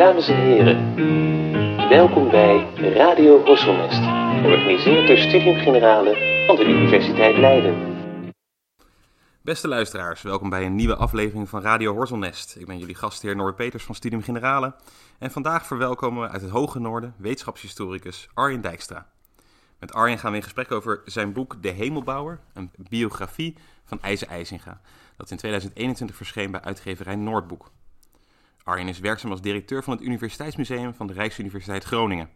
Dames en heren, welkom bij Radio Horselnest, georganiseerd door Studium Generale van de Universiteit Leiden. Beste luisteraars, welkom bij een nieuwe aflevering van Radio Horselnest. Ik ben jullie gastheer Norbert Peters van Studium Generale en vandaag verwelkomen we uit het Hoge Noorden wetenschapshistoricus Arjen Dijkstra. Met Arjen gaan we in gesprek over zijn boek De Hemelbouwer, een biografie van IJzer IJzinga, dat in 2021 verscheen bij uitgeverij Noordboek. Arjen is werkzaam als directeur van het Universiteitsmuseum van de Rijksuniversiteit Groningen.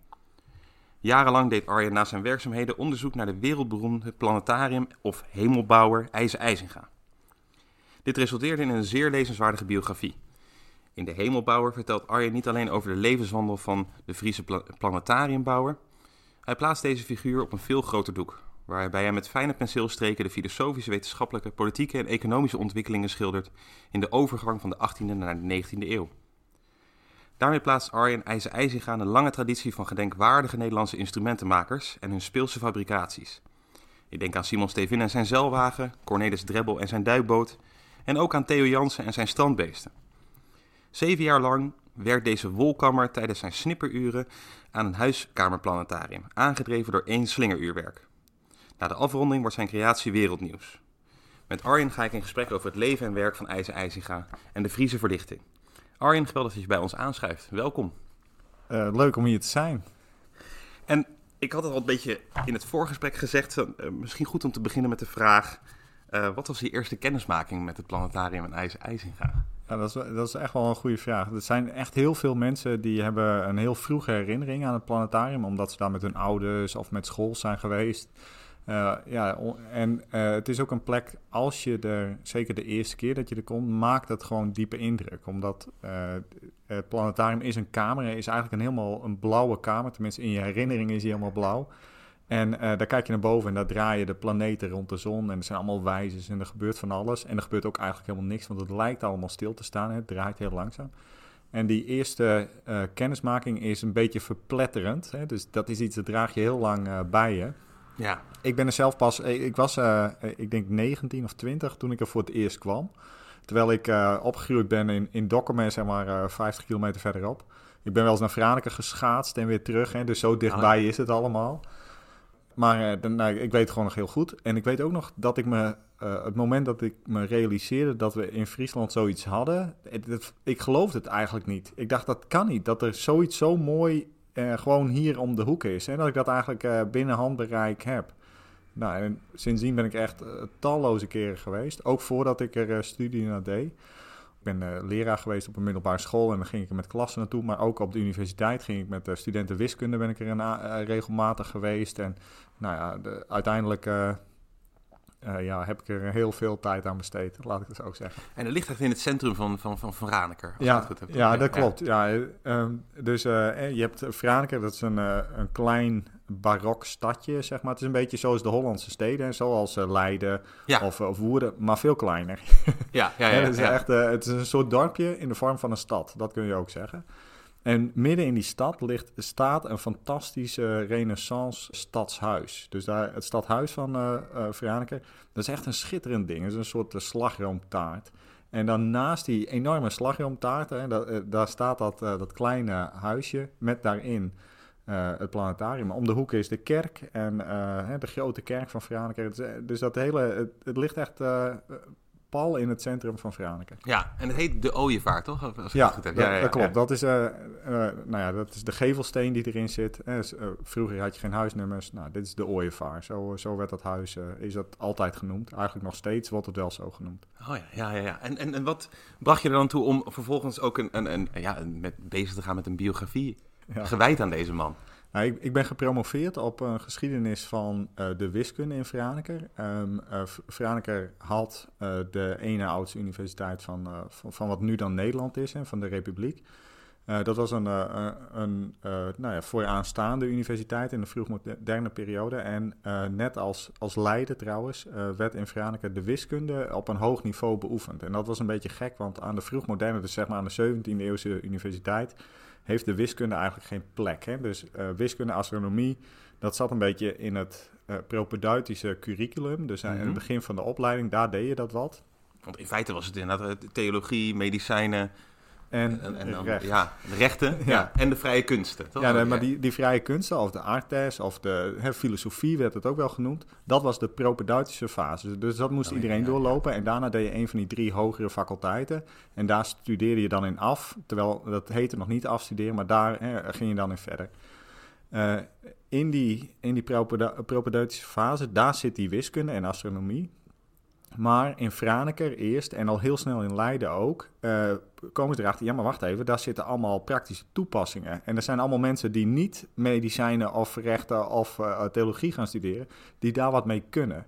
Jarenlang deed Arjen na zijn werkzaamheden onderzoek naar de wereldberoemde planetarium of hemelbouwer IJzer IJzinga. Dit resulteerde in een zeer lezenswaardige biografie. In De Hemelbouwer vertelt Arjen niet alleen over de levenswandel van de Friese planetariumbouwer, hij plaatst deze figuur op een veel groter doek, waarbij hij met fijne penseelstreken de filosofische, wetenschappelijke, politieke en economische ontwikkelingen schildert in de overgang van de 18e naar de 19e eeuw. Daarmee plaatst Arjen IJzer IJzinga een lange traditie van gedenkwaardige Nederlandse instrumentenmakers en hun speelse fabricaties. Ik denk aan Simon Stevin en zijn zeilwagen, Cornelis Drebbel en zijn duikboot en ook aan Theo Jansen en zijn strandbeesten. Zeven jaar lang werkt deze wolkammer tijdens zijn snipperuren aan een huiskamerplanetarium, aangedreven door één slingeruurwerk. Na de afronding wordt zijn creatie wereldnieuws. Met Arjen ga ik in gesprek over het leven en werk van IJzer IJzinga en de Friese verlichting. Arjen, geweldig dat je bij ons aanschuift. Welkom. Uh, leuk om hier te zijn. En ik had al een beetje in het voorgesprek gezegd, uh, misschien goed om te beginnen met de vraag... Uh, wat was die eerste kennismaking met het planetarium en IJzer IJzinga? Ja, dat, is, dat is echt wel een goede vraag. Er zijn echt heel veel mensen die hebben een heel vroege herinnering aan het planetarium, omdat ze daar met hun ouders of met school zijn geweest. Uh, ja, en uh, het is ook een plek, als je er, zeker de eerste keer dat je er komt, maakt het gewoon diepe indruk. Omdat uh, het planetarium is een kamer, is eigenlijk een helemaal een blauwe kamer. Tenminste, in je herinnering is hij helemaal blauw. En daar kijk je naar boven en daar draaien de planeten rond de zon. En er zijn allemaal wijzers en er gebeurt van alles. En er gebeurt ook eigenlijk helemaal niks, want het lijkt allemaal stil te staan. Hè? Het draait heel langzaam. En die eerste kennismaking is een beetje verpletterend. Hè? Dus dat is iets dat draag je heel lang bij je. Ja. Ik ben er zelf pas, ik was, uh, ik denk 19 of 20 toen ik er voor het eerst kwam. Terwijl ik uh, opgegroeid ben in, in Dokkumen, zeg maar uh, 50 kilometer verderop. Ik ben wel eens naar Franeker geschaatst en weer terug, hè, dus zo dichtbij ah. is het allemaal. Maar dan, nou, ik weet het gewoon nog heel goed. En ik weet ook nog dat ik me, het moment dat ik me realiseerde dat we in Friesland zoiets hadden, het, het, ik geloofde het eigenlijk niet. Ik dacht, dat kan niet, dat er zoiets zo mooi uh, gewoon hier om de hoek is. En dat ik dat eigenlijk uh, binnen handbereik heb. Nou, en sindsdien ben ik echt uh, talloze keren geweest. Ook voordat ik er studie naar deed. Ik ben leraar geweest op een middelbare school en dan ging ik er met klassen naartoe. Maar ook op de universiteit ging ik met studenten wiskunde ben ik er regelmatig geweest. En nou ja, de, uiteindelijk uh, ja, heb ik er heel veel tijd aan besteed, laat ik het zo zeggen. En dat ligt echt in het centrum van, van, van Vraneker. Ja, dat goed ja, dat klopt. Ja. Um, dus uh, je hebt Vraneker, dat is een, uh, een klein barok stadje, zeg maar. Het is een beetje zoals de Hollandse steden, zoals Leiden ja. of, of Woerden, maar veel kleiner. Ja, ja, ja. het, is Echt, het is een soort dorpje in de vorm van een stad, dat kun je ook zeggen. En midden in die stad ligt, staat een fantastische renaissance stadshuis. Dus daar, het stadhuis van uh, dat is echt een schitterend ding. Het is een soort uh, slagroomtaart. En dan naast die enorme slagroomtaart, hè, daar staat dat, dat kleine huisje met daarin het planetarium. Om de hoek is de kerk en de grote kerk van Franeker. Dus dat hele, het, het ligt echt pal in het centrum van Franeker. Ja, en het heet de Ooievaar, toch? Als ja, goed heb. ja, ja, dat klopt. Dat is, uh, uh, nou ja, dat is de gevelsteen die erin zit. Uh, vroeger had je geen huisnummers. Nou, dit is de Ooievaar. Zo, zo werd dat huis, is dat altijd genoemd. Eigenlijk nog steeds wordt het wel zo genoemd. Oh ja, ja, ja. En, en, en wat bracht je er dan toe om vervolgens ook een, een, een ja, met, bezig te gaan met een biografie gewijd aan deze man? Nou, ik, ben gepromoveerd op een geschiedenis van uh, de wiskunde in Franeker. Um, had uh, de ene oudste universiteit van, van, van, wat nu dan Nederland is, hè, van de Republiek. dat was een, een nou ja, vooraanstaande universiteit in de vroegmoderne periode. En net als, als Leiden trouwens, werd in Franeker de wiskunde op een hoog niveau beoefend. En dat was een beetje gek, want aan de vroegmoderne, dus zeg maar aan de 17e eeuwse universiteit heeft de wiskunde eigenlijk geen plek. Hè? Dus uh, wiskunde, astronomie, dat zat een beetje in het uh, propedeutische curriculum. Dus mm -hmm. in het mhm. begin van de opleiding, daar deed je dat wat. Want in feite was het inderdaad theologie, medicijnen, en, En, en dan, recht. ja, de rechten ja. Ja. en de vrije kunsten. toch? Ja, nee, maar die, die vrije kunsten, of de artes, of de hè, filosofie werd het ook wel genoemd. Dat was de propedeutische fase. Dus dat moest Oh, iedereen ja, doorlopen. En daarna deed je een van die drie hogere faculteiten. En daar studeerde je dan in af. Terwijl dat heette nog niet afstuderen, maar daar hè, ging je dan in verder. Eh, in die, in die propede- propedeutische fase, daar zit die wiskunde en astronomie. Maar in Franeker eerst en al heel snel in Leiden ook, eh, komen ze erachter, ja maar wacht even, daar zitten allemaal praktische toepassingen. En er zijn allemaal mensen die niet medicijnen of rechten of eh, theologie gaan studeren, die daar wat mee kunnen.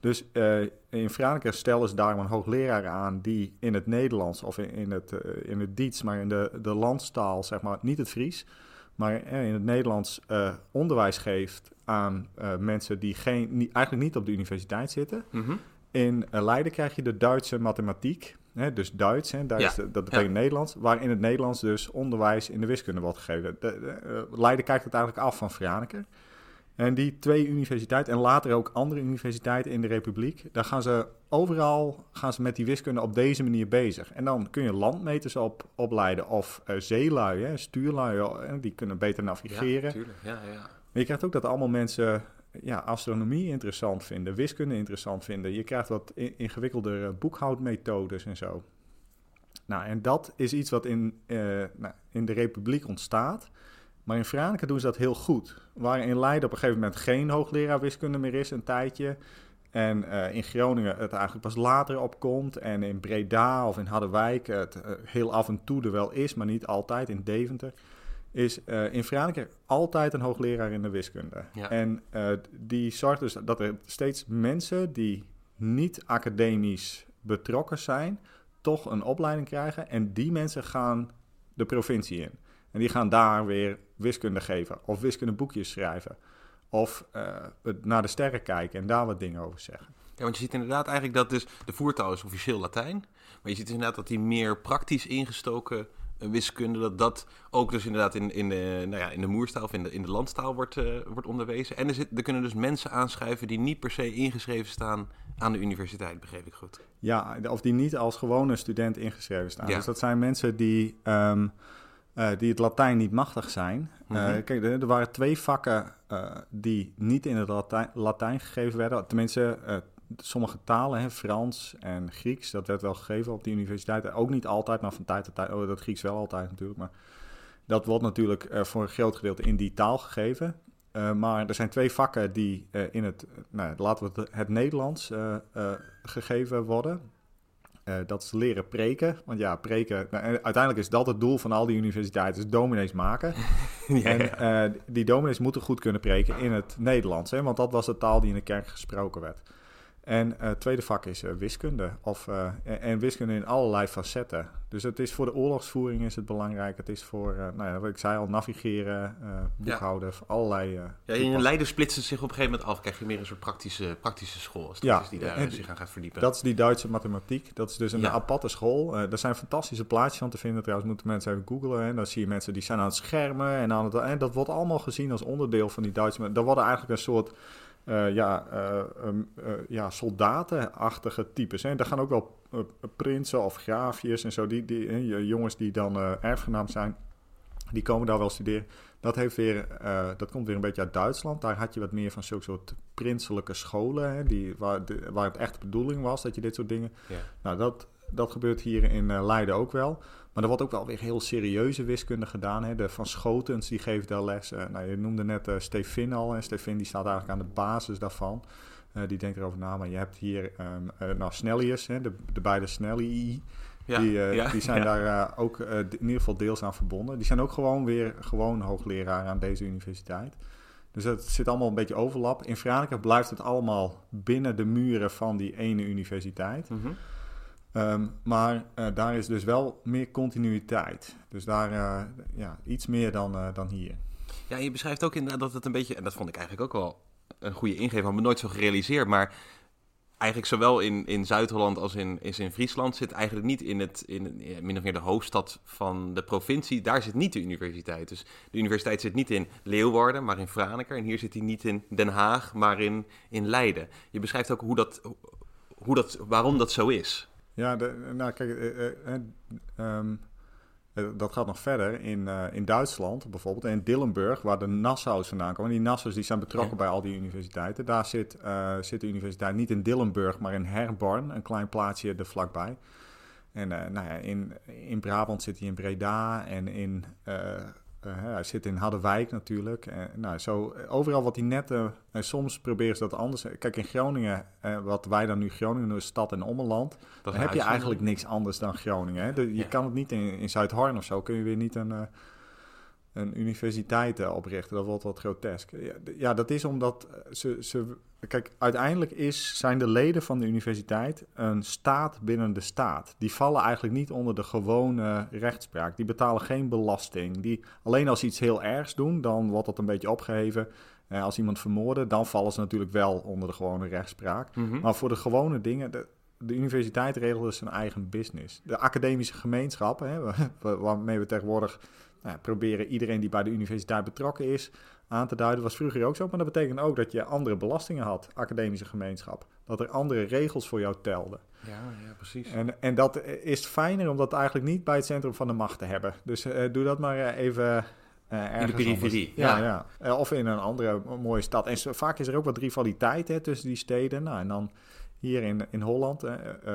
Dus eh, in Franeker stellen ze daarom een hoogleraar aan die in het Nederlands of in, in het, in het Diets, maar in de, de landstaal, zeg maar, niet het Fries, maar in het Nederlands onderwijs geeft aan mensen die geen, eigenlijk niet op de universiteit zitten. Mhm. In eh, Leiden krijg je de Duitse mathematiek, hè, dus Duits, hè, Duits Ja, dat betekent Nederlands, waar in het Nederlands dus onderwijs in de wiskunde wordt gegeven. De, de, eh, Leiden kijkt het eigenlijk af van Franeker. En die twee universiteiten en later ook andere universiteiten in de Republiek, daar gaan ze overal gaan ze met die wiskunde op deze manier bezig. En dan kun je landmeters op, opleiden of eh, zeelui, hè, stuurlui, die kunnen beter navigeren. Ja, tuurlijk. Ja, ja. Maar je krijgt ook dat allemaal mensen ja, astronomie interessant vinden, wiskunde interessant vinden. Je krijgt wat in- ingewikkeldere boekhoudmethodes en zo. Nou, en dat is iets wat in, eh, nou, in de Republiek ontstaat. Maar in Franeker doen ze dat heel goed. Waar in Leiden op een gegeven moment geen hoogleraar wiskunde meer is, een tijdje. En eh, in Groningen het eigenlijk pas later opkomt. En in Breda of in Harderwijk het eh, heel af en toe er wel is, maar niet altijd. In Deventer is eh, in Franeker altijd een hoogleraar in de wiskunde. Ja. En eh, die zorgt dus dat er steeds mensen die niet academisch betrokken zijn, toch een opleiding krijgen. En die mensen gaan de provincie in. En die gaan daar weer wiskunde geven of wiskundeboekjes schrijven. Of eh, naar de sterren kijken en daar wat dingen over zeggen. Ja, want je ziet inderdaad eigenlijk dat dus de voertaal is officieel Latijn. Maar je ziet dus inderdaad dat die meer praktisch ingestoken wiskunde, dat dat ook dus inderdaad in, in, de, nou ja, in de moerstaal of in de, in de landstaal wordt, eh, wordt onderwezen. En er, zit, er kunnen dus mensen aanschrijven die niet per se ingeschreven staan aan de universiteit, begreep ik goed. Ja, of die niet als gewone student ingeschreven staan. Ja. Dus dat zijn mensen die, ehm, eh, die het Latijn niet machtig zijn. Eh, Mhm. kijk, er, er waren twee vakken eh, die niet in het Latijn, Latijn gegeven werden. Tenminste, eh, sommige talen, hè, Frans en Grieks, dat werd wel gegeven op die universiteit. Ook niet altijd, maar van tijd tot tijd. Oh, dat Grieks wel altijd natuurlijk, maar dat wordt natuurlijk eh, voor een groot gedeelte in die taal gegeven. Eh, maar er zijn twee vakken die eh, in het, nou, laten we het, het Nederlands gegeven worden. Dat is leren preken. Want ja, preken, nou, uiteindelijk is dat het doel van al die universiteiten, is dominees maken. ja, en die dominees moeten goed kunnen preken in het Nederlands, hè, want dat was de taal die in de kerk gesproken werd. En eh, het tweede vak is eh, wiskunde. Of, eh, en, en wiskunde in allerlei facetten. Dus het is voor de oorlogsvoering is het belangrijk. Het is voor, nou ja, wat ik zei al, navigeren, boekhouden, allerlei... Ja, in. Leiden splitst het zich op een gegeven moment af. Krijg je meer een soort praktische, praktische school. Als Ja, ja, die daar en- zich aan gaat verdiepen. Dat is die Duitse mathematiek. Dat is dus een Ja. aparte school. Er zijn fantastische plaatjes van te vinden. Trouwens, moeten mensen even googlen. En dan zie je mensen die zijn aan het schermen. En, aan het, en dat wordt allemaal gezien als onderdeel van die Duitse... Dat worden eigenlijk een soort eh, ja, eh, um, eh, ja, soldatenachtige types. Hè. Daar gaan ook wel prinsen of graafjes en zo. Die, die, jongens die dan erfgenaam zijn, die komen daar wel studeren. Dat, heeft weer, dat komt weer een beetje uit Duitsland. Daar had je wat meer van zulke soort prinselijke scholen. Hè, die, waar, de, waar het echt de bedoeling was dat je dit soort dingen... Ja. Nou, dat, dat gebeurt hier in eh, Leiden ook wel. Maar er wordt ook wel weer heel serieuze wiskunde gedaan. Hè. De Van Schotens, die geeft daar les. Eh, nou, je noemde net Stefin al. En Stefin die staat eigenlijk aan de basis daarvan. Die denkt erover na. Maar je hebt hier eh, nou, Snellius, hè, de, de beide Snellii. Ja, die, ja, die zijn ja. daar ook in ieder geval deels aan verbonden. Die zijn ook gewoon weer gewoon hoogleraar aan deze universiteit. Dus het zit allemaal een beetje overlap. In Franeker blijft het allemaal binnen de muren van die ene universiteit. Mhm. Ehm, maar eh, daar is dus wel meer continuïteit. Dus daar eh, ja, iets meer dan, eh, dan hier. Ja, je beschrijft ook inderdaad dat het een beetje, en dat vond ik eigenlijk ook wel een goede ingeving, had me nooit zo gerealiseerd, maar eigenlijk zowel in, in Zuid-Holland als in, als in Friesland zit eigenlijk niet in het, in, min of meer de hoofdstad van de provincie, daar zit niet de universiteit. Dus de universiteit zit niet in Leeuwarden, maar in Franeker, en hier zit hij niet in Den Haag, maar in, in Leiden. Je beschrijft ook hoe dat, hoe dat, waarom dat zo is. Ja, de, nou kijk, eh, eh, eh, ehm, eh, dat gaat nog verder in, in Duitsland bijvoorbeeld. En in Dillenburg, waar de Nassau's vandaan komen. Die Nassau's die zijn betrokken bij al die universiteiten. Daar zit, uh, zit de universiteit niet in Dillenburg, maar in Herborn, een klein plaatsje er vlakbij. En nou ja, in, in Brabant zit hij in Breda en in hij zit in Harderwijk natuurlijk. Nou, zo, overal wat die netten. En soms proberen ze dat anders. Kijk, in Groningen, uh, wat wij dan nu Groningen noemen, stad en ommeland. Dan heb je eigenlijk niks anders dan Groningen. Hè? De, je ja. kan het niet in, in Zuidhorn of zo. Kun je weer niet een, een universiteit oprichten. Dat wordt wat grotesk. Ja, ja, dat is omdat ze, ze Kijk, uiteindelijk is, zijn de leden van de universiteit een staat binnen de staat. Die vallen eigenlijk niet onder de gewone rechtspraak. Die betalen geen belasting. Die, alleen als ze iets heel ergs doen, dan wordt dat een beetje opgeheven. Eh, als iemand vermoorden, dan vallen ze natuurlijk wel onder de gewone rechtspraak. Mm-hmm. Maar voor de gewone dingen, de, de universiteit regelt dus zijn eigen business. De academische gemeenschappen, hè, waarmee we tegenwoordig nou, proberen iedereen die bij de universiteit betrokken is aan te duiden. was vroeger ook zo, maar dat betekent ook dat je andere belastingen had, academische gemeenschap. Dat er andere regels voor jou telden. Ja, ja precies. En, en dat is fijner om dat eigenlijk niet bij het centrum van de macht te hebben. Dus uh, doe dat maar eh, even uh, in de periferie. Ja, ja. ja. of in een andere mooie stad. En zo, vaak is er ook wat rivaliteit hè, tussen die steden. Nou, en dan hier in, in Holland uh,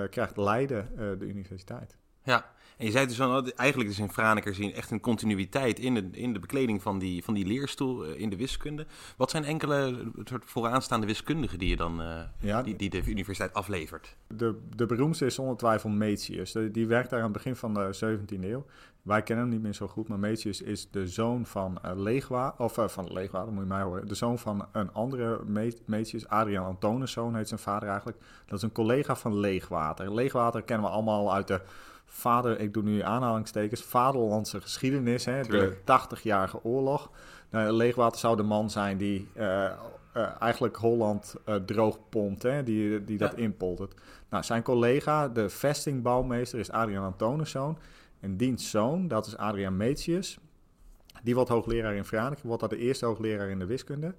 krijgt Leiden de universiteit. Ja, en je zei dus van, eigenlijk is in Franeker zien echt een continuïteit in de, in de bekleding van die, van die leerstoel in de wiskunde. Wat zijn enkele soort vooraanstaande wiskundigen die je dan uh, ja, die, die de universiteit aflevert? De, de beroemdste is zonder twijfel Metius. Die werkt daar aan het begin van de 17e eeuw. Wij kennen hem niet meer zo goed, maar Metius is de zoon van uh, Leegwa, of uh, van Leegwa, dat moet je mij horen. De zoon van een andere Adrian Antonus zoon heet zijn vader eigenlijk. Dat is een collega van Leegwater. Leegwater kennen we allemaal uit de vader, ik doe nu aanhalingstekens, vaderlandse geschiedenis, hè, de 80-jarige oorlog. Nou, Leegwater zou de man zijn die uh, uh, eigenlijk Holland uh, droog pompt, hè, die, die dat ja. inpoltert. Nou, zijn collega, de vestingbouwmeester, is Adrian Antoniszoon. En diens zoon, dat is Adrian Metius. Die wordt hoogleraar in Franeker, wordt dat de eerste hoogleraar in de wiskunde.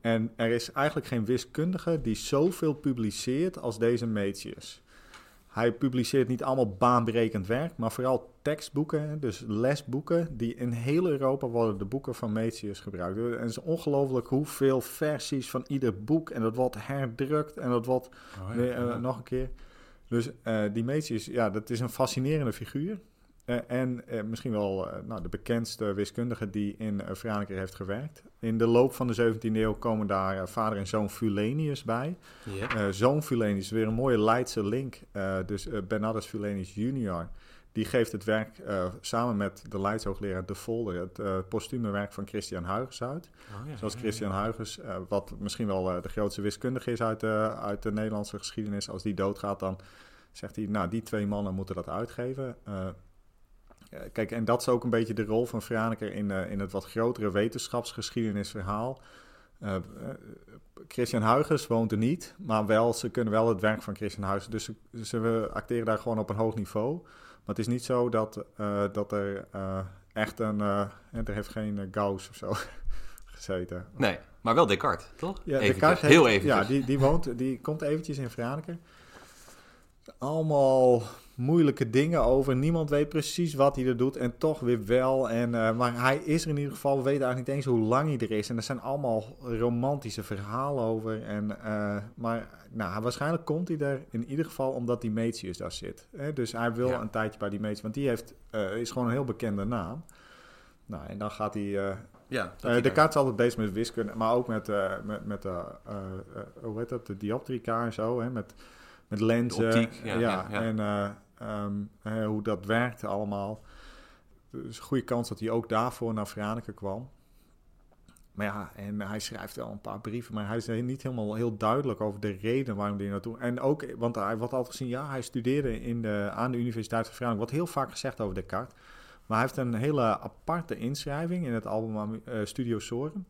En er is eigenlijk geen wiskundige die zoveel publiceert als deze Metius. Hij publiceert niet allemaal baanbrekend werk, maar vooral tekstboeken, dus lesboeken, die in heel Europa worden de boeken van Metius gebruikt. En het is ongelooflijk hoeveel versies van ieder boek en dat wordt herdrukt en dat wordt oh, ja, weer, uh, nog een keer. Dus uh, die Metius, ja, dat is een fascinerende figuur. Uh, en uh, misschien wel uh, nou, de bekendste wiskundige die in uh, Franeker heeft gewerkt. In de loop van de 17e eeuw komen daar vader en zoon Fulenius bij. Yeah. zoon Fulenius, weer een mooie Leidse link. dus Bernardus Fulenius junior, die geeft het werk samen met de Leidse hoogleraar De Volder... het postume werk van Christian Huygens uit. Oh, ja, Zoals Christian ja. Huygens, wat misschien wel de grootste wiskundige is uit de, uit de Nederlandse geschiedenis... als die doodgaat, dan zegt hij, nou, die twee mannen moeten dat uitgeven... Kijk, en dat is ook een beetje de rol van Franeker in, uh, in het wat grotere wetenschapsgeschiedenisverhaal. Uh, Christian Huygens woont er niet, maar wel, ze kunnen wel het werk van Christian Huygens. Dus ze, ze acteren daar gewoon op een hoog niveau. Maar het is niet zo dat, uh, dat er echt een... er heeft geen Gauss of zo gezeten. Nee, maar wel Descartes, toch? Ja, Descartes heeft, heel even. Ja, die, die, woont, die komt eventjes in Franeker. Allemaal moeilijke dingen over. Niemand weet precies wat hij er doet en toch weer wel. En, uh, maar hij is er in ieder geval. We weten eigenlijk niet eens hoe lang hij er is. En er zijn allemaal romantische verhalen over. En, uh, maar nou, waarschijnlijk komt hij er in ieder geval omdat die Metius daar zit. Hè? Dus hij wil ja. een tijdje bij die Metius. Want die heeft, uh, is gewoon een heel bekende naam. Nou, en dan gaat hij... Ja, uh, de kaart is altijd bezig met wiskunde, maar ook met, uh, met, met uh, hoe heet dat, de dioptrica en zo, hè, met, met lenzen. Optiek, ja, ja, ja, En Hè, hoe dat werkte allemaal. Dus een goede kans dat hij ook daarvoor naar Franeker kwam. Maar ja, en hij schrijft wel een paar brieven, maar hij is niet helemaal heel duidelijk over de reden waarom hij naartoe. En ook, want hij wordt altijd gezien, ja, hij studeerde in de, aan de Universiteit van Franeker. Wordt heel vaak gezegd over Descartes. Maar hij heeft een hele aparte inschrijving in het album uh, Studio Sorum.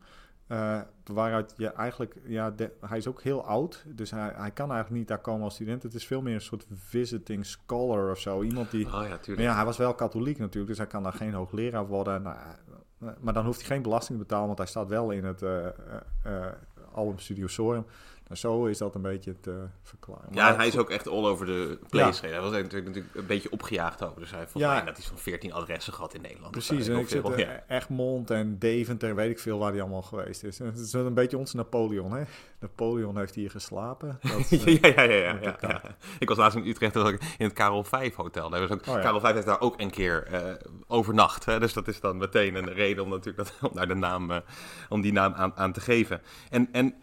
Uh, waaruit je eigenlijk, ja, de, hij is ook heel oud, dus hij, hij kan eigenlijk niet daar komen als student. Het is veel meer een soort visiting scholar of zo. Iemand die. Oh, ja, ja, hij was wel katholiek natuurlijk, dus hij kan daar geen hoogleraar worden. Nou, maar dan hoeft hij geen belasting te betalen, want hij staat wel in het uh, uh, album Studio Sorum. Nou, zo is dat een beetje te verklaren. Ja, Maar en hij is ook echt all over the place. Hij was natuurlijk, natuurlijk een beetje opgejaagd over. Dus hij heeft volgens Ja. mij dat hij zo'n 14 adressen gehad in Nederland. Precies, Of, en eh, ik zit er ja. Egmond en Deventer, weet ik veel waar hij allemaal geweest is. Het is een beetje onze Napoleon, hè? Napoleon heeft hier geslapen. Dat, eh, ja, ja, ja, ja. Ik was laatst in Utrecht in het Karel 5 hotel. Daar was ook, Oh. Karel 5 heeft daar ook een keer eh, overnacht. Hè? Dus dat is dan meteen een reden om natuurlijk dat, om daar de naam, eh, om die naam aan, aan te geven. En, en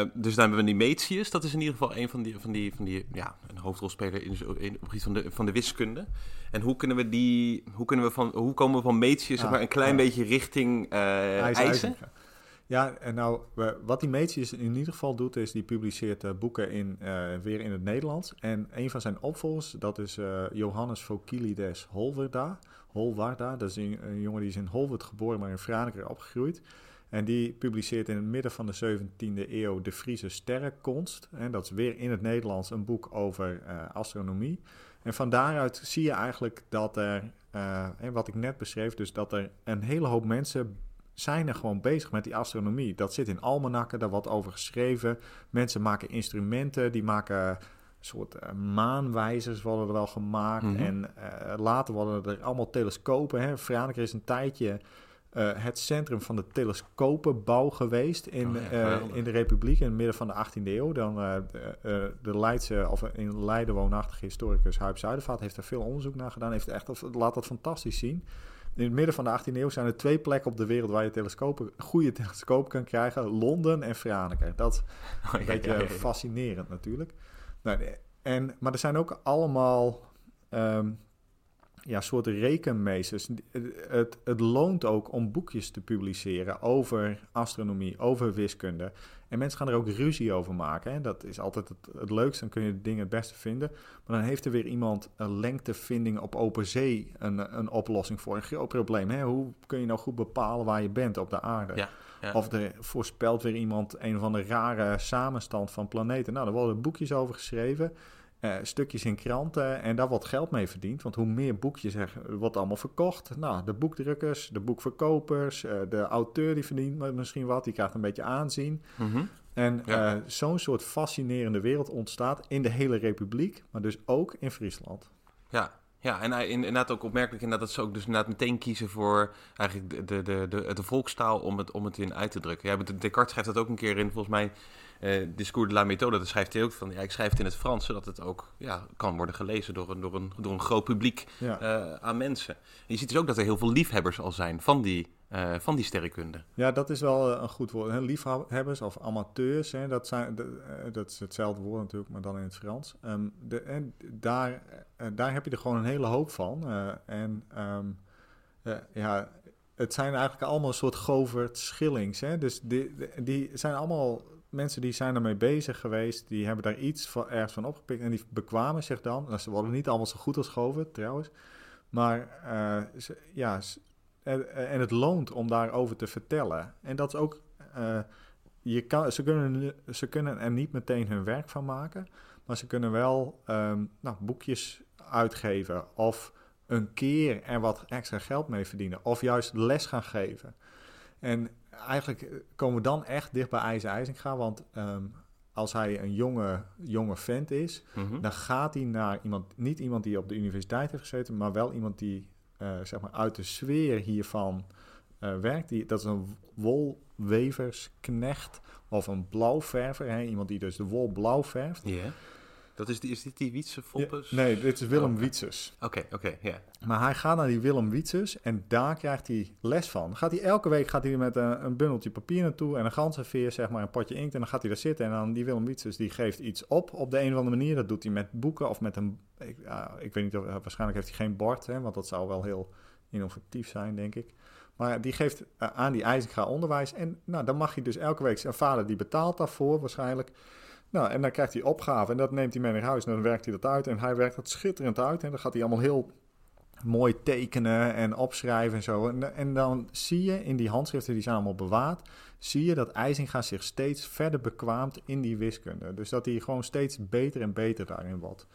eh, dus dan hebben we Nemetius. Dat is in ieder geval een van die, van die, van die ja, een hoofdrolspeler in, op het gebied van de, van de wiskunde. En hoe kunnen we die, hoe kunnen we van, hoe komen we van Metius zeg Ah, maar een klein ja. beetje richting eh IJs- eisen? IJzinga. Ja, en nou, wat die Meetius in ieder geval doet, is die publiceert eh, boeken in, eh, weer in het Nederlands. En een van zijn opvolgers, dat is eh, Johannes Fokilides Holwerda. Holwarda, dat is een, een jongen die is in Holwerd geboren, maar in Franeker opgegroeid. En die publiceert in het midden van de 17e eeuw De Friese Sterrenkonst. En dat is weer in het Nederlands een boek over eh, astronomie. En van daaruit zie je eigenlijk dat er, eh, en wat ik net beschreef, dus dat er een hele hoop mensen zijn er gewoon bezig met die astronomie. Dat zit in almanakken, daar wordt over geschreven. Mensen maken instrumenten, die maken een soort eh, maanwijzers worden er wel gemaakt. Mhm. En eh, later worden er allemaal telescopen. Hè. Franeker is een tijdje eh, het centrum van de telescopenbouw geweest in, Oh ja, eh, in de Republiek in het midden van de 18e eeuw. Dan, eh, de, de Leidse, of in Leiden woonachtige historicus Huip Zuidervaart heeft er veel onderzoek naar gedaan. Heeft echt, laat dat fantastisch zien. In het midden van de 18e eeuw zijn er twee plekken op de wereld waar je telescopen, goede telescopen kan krijgen. Londen en Franeker. Dat is Oh, een beetje ja, fascinerend natuurlijk. Nou, en, maar er zijn ook allemaal ehm, ja, soorten rekenmeesters. Het, het loont ook om boekjes te publiceren over astronomie, over wiskunde. En mensen gaan er ook ruzie over maken. Hè? Dat is altijd het, het leukste, dan kun je de dingen het beste vinden. Maar dan heeft er weer iemand een lengtevinding op open zee een, een oplossing voor. Een groot probleem. Hè? Hoe kun je nou goed bepalen waar je bent op de aarde? Ja, ja. Of er voorspelt weer iemand een van de rare samenstand van planeten. Nou, daar worden boekjes over geschreven. Eh, stukjes in kranten en daar wordt geld mee verdiend. Want hoe meer boekjes er wordt allemaal verkocht. Nou, de boekdrukkers, de boekverkopers, eh, de auteur die verdient misschien wat, die krijgt een beetje aanzien. Mhm. En Ja. eh, zo'n soort fascinerende wereld ontstaat in de hele republiek, maar dus ook in Friesland. Ja, ja en inderdaad ook opmerkelijk inderdaad dat ze ook dus inderdaad meteen kiezen voor eigenlijk de, de, de, de, de volkstaal om het, om het in uit te drukken. Ja, Descartes schrijft dat ook een keer in, volgens mij, eh Discours de la méthode. Dat schrijft hij ook van, ja, ik schrijf het in het Frans, zodat het ook ja, kan worden gelezen door een, door een, door een groot publiek Ja. eh, aan mensen. En je ziet dus ook dat er heel veel liefhebbers al zijn van die, eh, van die sterrenkunde. Ja, dat is wel een goed woord. Hè? Liefhebbers of amateurs, hè? Dat, zijn, de- dat is hetzelfde woord natuurlijk, maar dan in het Frans. Ehm, de, en daar, daar heb je er gewoon een hele hoop van. En ehm, eh, ja, het zijn eigenlijk allemaal een soort Govert Schillings. Hè? Dus die, die zijn allemaal mensen die zijn ermee bezig geweest. Die hebben daar iets ergens van opgepikt en die bekwamen zich dan. Nou, ze worden niet allemaal zo goed als Govert trouwens. Maar eh, ja, en het loont om daarover te vertellen. En dat is ook. eh, je kan, ze, kunnen, ze kunnen er niet meteen hun werk van maken. Maar ze kunnen wel ehm, nou, boekjes uitgeven. Of een keer er wat extra geld mee verdienen. Of juist les gaan geven. En eigenlijk eh, komen we dan echt dicht bij IJzer IJzinga. Want ehm, als hij een jonge, jonge vent is, Mhm. dan gaat hij naar iemand, niet iemand die op de universiteit heeft gezeten, maar wel iemand die eh, zeg maar uit de sfeer hiervan eh, werkt. Die, dat is een wolweversknecht of een blauwverver. Hè? Iemand die dus de wol blauw verft. Dat is, die, is dit die Wietse Ja, Foppes? nee, dit is Willem Oh. Wietsers. Oké, oké, ja. Maar hij gaat naar die Willem Wietsers en daar krijgt hij les van. Gaat hij elke week gaat hij met een, een bundeltje papier naartoe en een ganzenveer, zeg maar, een potje inkt. En dan gaat hij daar zitten en dan die Willem Wietsers die geeft iets op op de een of andere manier. Dat doet hij met boeken of met een, ik, weet niet, of, waarschijnlijk heeft hij geen bord, hè, want dat zou wel heel innovatief zijn, denk ik. Maar die geeft eh, aan die IJzinga onderwijs en nou, dan mag hij dus elke week, zijn vader die betaalt daarvoor waarschijnlijk. Nou, en dan krijgt hij opgave en dat neemt hij mee naar huis en dan werkt hij dat uit. En hij werkt dat schitterend uit en dan gaat hij allemaal heel mooi tekenen en opschrijven en zo. En, en dan zie je in die handschriften, die zijn allemaal bewaard, zie je dat IJzinga zich steeds verder bekwaamt in die wiskunde. Dus dat hij gewoon steeds beter en beter daarin wordt.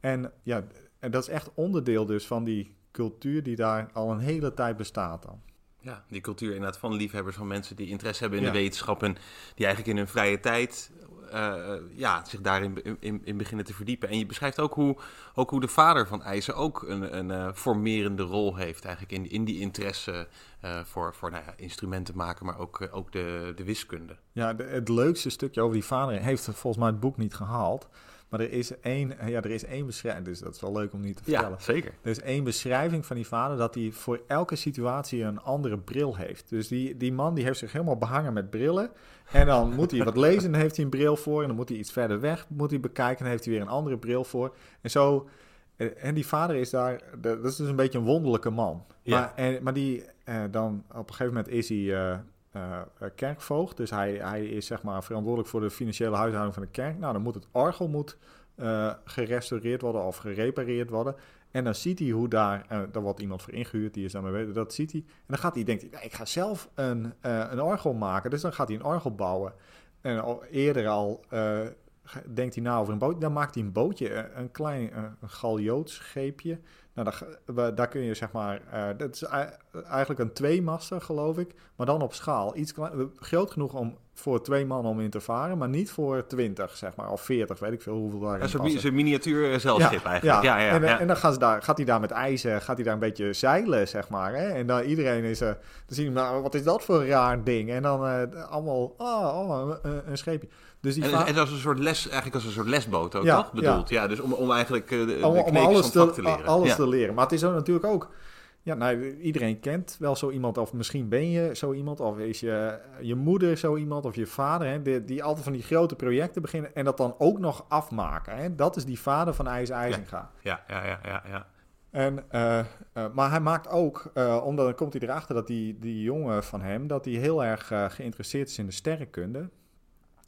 En ja, en dat is echt onderdeel dus van die cultuur die daar al een hele tijd bestaat dan. Ja, die cultuur inderdaad van liefhebbers, van mensen die interesse hebben in Ja. de wetenschap en die eigenlijk in hun vrije tijd ja, zich daarin in, in, in beginnen te verdiepen. En je beschrijft ook hoe, ook hoe de vader van IJzer ook een, een eh, formerende rol heeft eigenlijk in, in die interesse eh, voor, voor nou instrumenten maken, maar ook, eh, ook de, de wiskunde. Ja, het leukste stukje over die vader heeft volgens mij het boek niet gehaald. Maar er is één, ja, er is één beschrijving, dus dat is wel leuk om niet te vertellen. zeker. Er is één beschrijving van die vader dat hij voor elke situatie een andere bril heeft. Dus die, die man die heeft zich helemaal behangen met brillen. En dan moet hij wat lezen, dan heeft hij een bril voor. En dan moet hij iets verder weg, moet hij bekijken, dan heeft hij weer een andere bril voor. En zo, eh, en die vader is daar, dat is dus een beetje een wonderlijke man. Ja. Maar, en, maar die, eh, dan op een gegeven moment is hij eh, eh, kerkvoogd. Dus hij, hij is zeg maar verantwoordelijk voor de financiële huishouding van de kerk. Nou, dan moet het orgel moet, eh, gerestaureerd worden of gerepareerd worden. En dan ziet hij hoe daar, eh daar wordt iemand voor ingehuurd, die is daarmee bezig, dat ziet hij. En dan gaat hij, denkt hij, nou, ik ga zelf een, een orgel maken. Dus dan gaat hij een orgel bouwen. En al, eerder al denkt hij na over een boot. Dan maakt hij een bootje, een klein een galjootsscheepje. Nou, daar, daar kun je zeg maar, eh, dat is ei- eigenlijk een tweemaster geloof ik, maar dan op schaal. Iets klein, groot genoeg om voor twee man om in te varen, maar niet voor twintig zeg maar, of veertig, weet ik veel hoeveel daarin Ja, Zo'n zo'n miniatuur eh, zeilschip eigenlijk. Ja, ja, en, ja. en dan gaan ze daar, gaat hij daar met ijzer, gaat hij daar een beetje zeilen, zeg maar. Hè? En dan iedereen is, eh dan zien we, nou, wat is dat voor een raar ding? En dan eh, allemaal, oh, oh een, een scheepje. Dus die En, en als een soort les, eigenlijk als een soort lesboot ook, Ja, toch? Bedoeld. Ja. dus om, om eigenlijk de, om, alles, te, te leren. alles te leren. Maar het is ook natuurlijk ook, ja, nou, iedereen kent wel zo iemand, of misschien ben je zo iemand, of is je, je moeder zo iemand, of je vader, hè, die, die altijd van die grote projecten beginnen en dat dan ook nog afmaken. Hè? Dat is die vader van IJs IJzinga. Ja, ja, ja, ja, ja. En, eh, eh, maar hij maakt ook, eh, omdat dan komt hij erachter dat die, die jongen van hem, dat hij heel erg geïnteresseerd is in de sterrenkunde.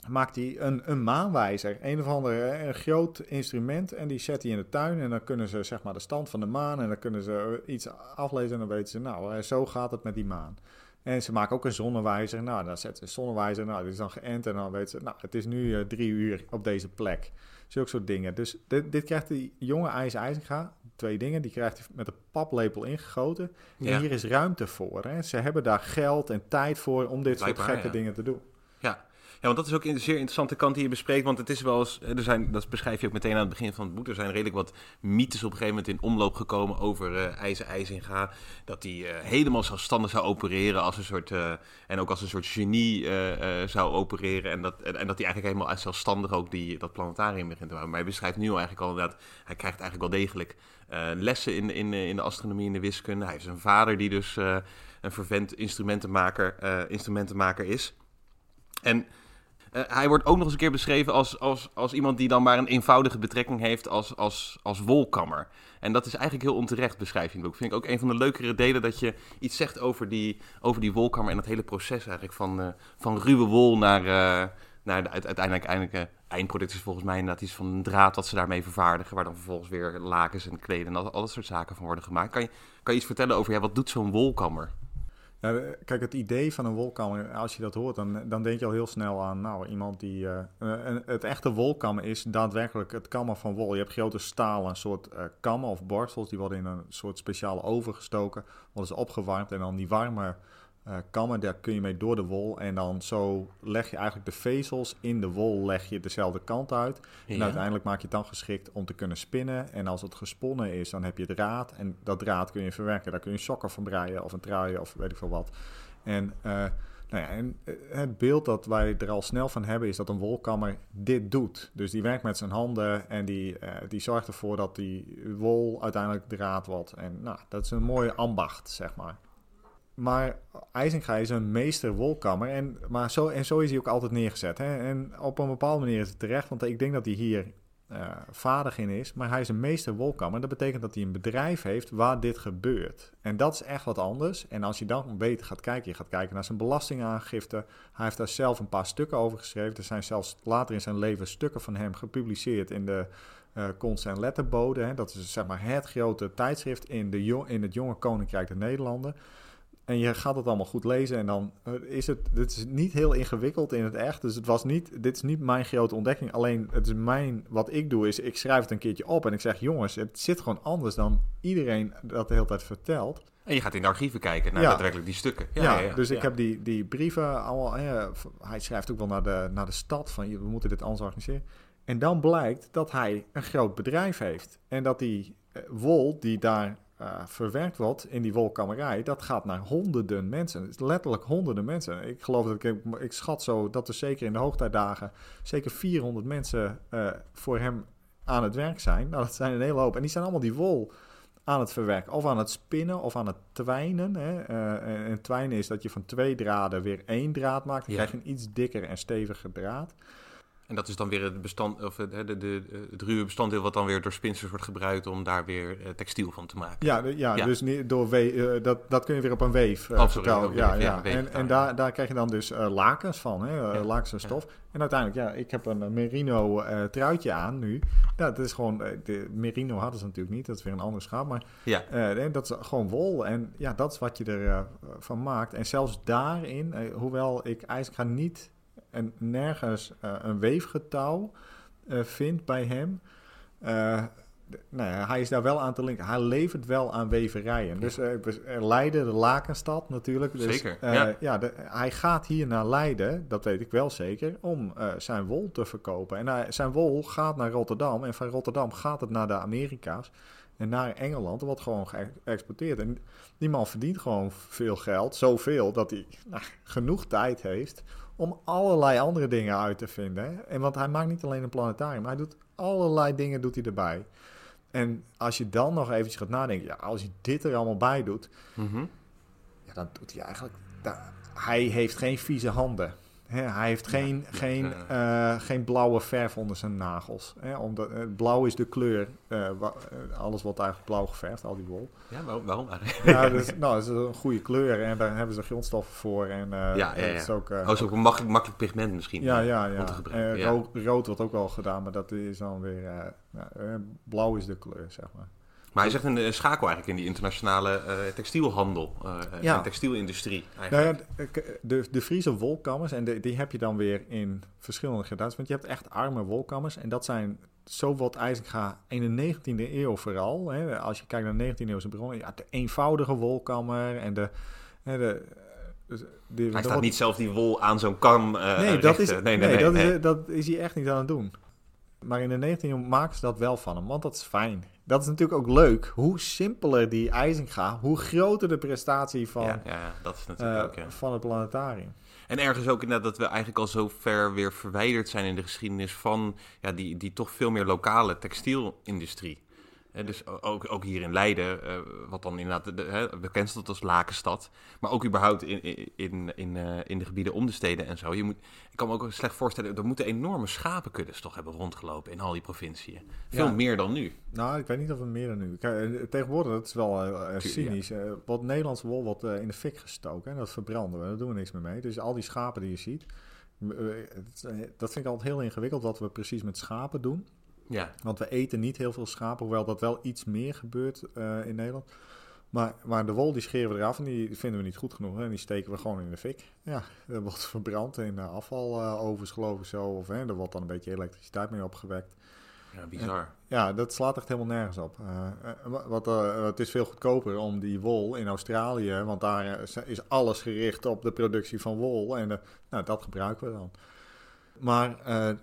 Maakt hij een, een maanwijzer, een of ander eh, een groot instrument, en die zet hij in de tuin. En dan kunnen ze zeg maar de stand van de maan en dan kunnen ze eh, iets aflezen en dan weten ze, nou, eh, zo gaat het met die maan. En ze maken ook een zonnewijzer. Nou, dan zetten ze een zonnewijzer. Nou, dit is dan geënt. En dan weten ze, nou, het is nu drie uur op deze plek. Zulke soort dingen. Dus dit, dit krijgt die jonge IJs IJzinga. Twee dingen. Die krijgt hij met een paplepel ingegoten. Ja. En hier is ruimte voor. Hè. Ze hebben daar geld en tijd voor om dit soort gekke ja. dingen te doen. Ja. want dat is ook een zeer interessante kant die je bespreekt. Want het is wel eens, er zijn, dat beschrijf je ook meteen aan het begin van het boek. Er zijn redelijk wat mythes op een gegeven moment in omloop gekomen over eh IJzer IJzinga. Dat hij eh, helemaal zelfstandig zou opereren als een soort, eh, en ook als een soort genie eh, zou opereren. En dat, en, dat hij eigenlijk helemaal zelfstandig ook die, dat planetarium begint te bouwen. Maar hij beschrijft nu al eigenlijk al inderdaad, hij krijgt eigenlijk wel degelijk lessen in, in, in de astronomie en de wiskunde. Hij heeft een vader die dus een vervent instrumentenmaker, instrumentenmaker is. En eh, hij wordt ook nog eens een keer beschreven als, als, als iemand die dan maar een eenvoudige betrekking heeft als, als, als wolkammer. En dat is eigenlijk heel onterecht, beschrijf je. Vind ik ook een van de leukere delen dat je iets zegt over die, over die wolkammer en dat hele proces eigenlijk van, eh, van ruwe wol naar, eh, naar de uite- uiteindelijk eindproduct is volgens mij inderdaad iets van een draad dat ze daarmee vervaardigen, waar dan vervolgens weer lakens en kleden en al, al dat soort zaken van worden gemaakt. Kan je, kan je iets vertellen over ja, wat doet zo'n wolkammer? Kijk, het idee van een wolkammer, als je dat hoort, dan, dan denk je al heel snel aan nou, iemand die. eh, een- het echte wolkammen is daadwerkelijk het kammen van wol. Je hebt grote stalen soort eh, kammen of borstels, die worden in een soort speciale oven gestoken, worden ze opgewarmd en dan die warme kammen, daar kun je mee door de wol. En dan zo leg je eigenlijk de vezels in de wol, leg je dezelfde kant uit. En uiteindelijk maak je het dan geschikt om te kunnen spinnen. En als het gesponnen is, dan heb je draad. En dat draad kun je verwerken. Daar kun je sokken van breien of een trui of weet ik veel wat. En, eh, nou ja, en eh, het beeld dat wij er al snel van hebben is dat een wolkammer dit doet. Dus die werkt met zijn handen en die, die zorgt ervoor dat die wol uiteindelijk draad wordt. En nou, dat is een mooie ambacht, zeg maar. Maar IJzinga is een meester wolkammer. En, maar zo, en zo is hij ook altijd neergezet. Hè? En op een bepaalde manier is het terecht. Want ik denk dat hij hier eh, vaardig in is. Maar hij is een meester wolkammer. Dat betekent dat hij een bedrijf heeft waar dit gebeurt. En dat is echt wat anders. En als je dan beter gaat kijken. Je gaat kijken naar zijn belastingaangifte. Hij heeft daar zelf een paar stukken over geschreven. Er zijn zelfs later in zijn leven stukken van hem gepubliceerd in de eh Konst- en Letterbode. Hè? Dat is zeg maar het grote tijdschrift in, de in het jonge Koninkrijk der Nederlanden. En je gaat het allemaal goed lezen en dan eh, is het, dit is niet heel ingewikkeld in het echt. Dus het was niet, dit is niet mijn grote ontdekking. Alleen het is mijn, wat ik doe is, ik schrijf het een keertje op en ik zeg, jongens, het zit gewoon anders dan iedereen dat de hele tijd vertelt. En je gaat in de archieven kijken naar Ja. daadwerkelijk die stukken. Ja, dus ik ja. heb die, die brieven allemaal. hij schrijft ook wel naar de, naar de stad van "Je- we moeten dit anders organiseren. En dan blijkt dat hij een groot bedrijf heeft. En dat die eh, wol die daar eh, verwerkt wordt in die wolkammerij, dat gaat naar honderden mensen. Letterlijk honderden mensen. Ik geloof dat ik, ik schat zo dat er zeker in de hoogtijdagen zeker 400 mensen eh, voor hem aan het werk zijn. Nou, dat zijn een hele hoop. En die zijn allemaal die wol aan het verwerken. Of aan het spinnen of aan het twijnen. Hè. En, en twijnen is dat je van twee draden weer één draad maakt. Dan Ja. krijg je een iets dikker en steviger draad. En dat is dan weer het, bestand, of het, de, de, het ruwe bestanddeel wat dan weer door spinsters wordt gebruikt om daar weer eh, textiel van te maken. Ja, de- ja, Ja. dus niet door we, eh, dat, dat kun je weer op een weef Oh, op Ja, ja, En, en daar, daar krijg je dan dus eh, lakens van, hè, lakens en stof. En uiteindelijk, ja, ik heb een merino truitje aan nu. Ja, dat is gewoon, de merino hadden ze natuurlijk niet, dat is weer een andere schaap. Maar Ja. dat is gewoon wol. En ja, dat is wat je ervan van maakt. En zelfs daarin, hoewel ik ijzerga niet en nergens eh, een weefgetouw eh, vind bij hem... eh, nou ja, hij is daar wel aan te linken. Hij levert wel aan weverijen. Dus Leiden, de Lakenstad natuurlijk. Dus, Zeker, ja. de- hij gaat hier naar Leiden, dat weet ik wel zeker, om zijn wol te verkopen. En zijn wol gaat naar Rotterdam. En van Rotterdam gaat het naar de Amerika's. En naar Engeland wordt gewoon geëxporteerd. En die man verdient gewoon veel geld. Zoveel dat hij nou, genoeg tijd heeft om allerlei andere dingen uit te vinden. hè. En want hij maakt niet alleen een planetarium, hij doet allerlei dingen doet hij erbij. En als je dan nog eventjes gaat nadenken, ja, als je dit er allemaal bij doet, Mhm. ja, dan doet hij eigenlijk. hij heeft geen vieze handen. Hij heeft geen, ja, geen, ja. eh, geen blauwe verf onder zijn nagels. Omdat, eh, blauw is de kleur. eh, wa- alles wordt eigenlijk blauw geverfd, al die wol. Ja, waarom, waarom? Ja, dus, nou, dat is een goede kleur en daar hebben ze grondstoffen voor. En, Ja, het is ook, Oh, is ook een makkelijk, makkelijk pigment misschien. ja, ja, ja. rood, rood wordt ook wel gedaan, maar dat is dan weer... nou, blauw is de kleur, zeg maar. Maar hij zegt een schakel eigenlijk in die internationale eh, textielhandel eh, Ja. en textielindustrie. Nou Eigenlijk. ja, de, de, de Friese wolkammers, en de, die heb je dan weer in verschillende gradaties. Want je hebt echt arme wolkammers. En dat zijn, zo wordt IJzinga in de 19e eeuw vooral. Hè, als je kijkt naar de 19e eeuwse bronnen. Ja, de eenvoudige wolkammer en de... hè, de, dus de- hij staat niet zelf die wol aan zo'n kam eh Nee, dat is, nee, nee, nee, dat, nee. Is, dat is hij echt niet aan het doen. Maar in de 19e eeuw maken ze dat wel van hem, want dat is fijn. Dat is natuurlijk ook leuk. Hoe simpeler die IJzinga, hoe groter de prestatie van, ja, ja, dat is natuurlijk eh, ook, ja. van het planetarium. En ergens ook inderdaad dat we eigenlijk al zo ver weer verwijderd zijn in de geschiedenis van ja, die, die toch veel meer lokale textielindustrie. Dus ook, ook hier in Leiden, eh, wat dan inderdaad de, hè, bekend staat als Lakenstad. Maar ook überhaupt in, in, in, in, eh, in de gebieden om de steden en zo. Je moet, ik kan me ook slecht voorstellen, er moeten enorme schapenkuddes toch hebben rondgelopen in al die provinciën. Veel Ja. meer dan nu. Nou, ik weet niet of het meer dan nu. Kijk, eh, tegenwoordig, dat is wel cynisch. wat Nederlandse wol wordt in de fik gestoken. En dat verbranden we. Daar doen we niks meer mee. Dus al die schapen die je ziet. dat vind ik altijd heel ingewikkeld wat we precies met schapen doen. Ja, Want we eten niet heel veel schapen, hoewel dat wel iets meer gebeurt eh, in Nederland. Maar, maar de wol die scheren we eraf en die vinden we niet goed genoeg. En die steken we gewoon in de fik. Ja, dat wordt verbrand in uh, afvalovens geloof ik zo. Of hè, er wordt dan een beetje elektriciteit mee opgewekt. ja bizar. Ja, dat slaat echt helemaal nergens op. Eh, eh, wat, eh, het is veel goedkoper om die wol in Australië, want daar eh, is alles gericht op de productie van wol. En eh, nou, dat gebruiken we dan. Maar eh,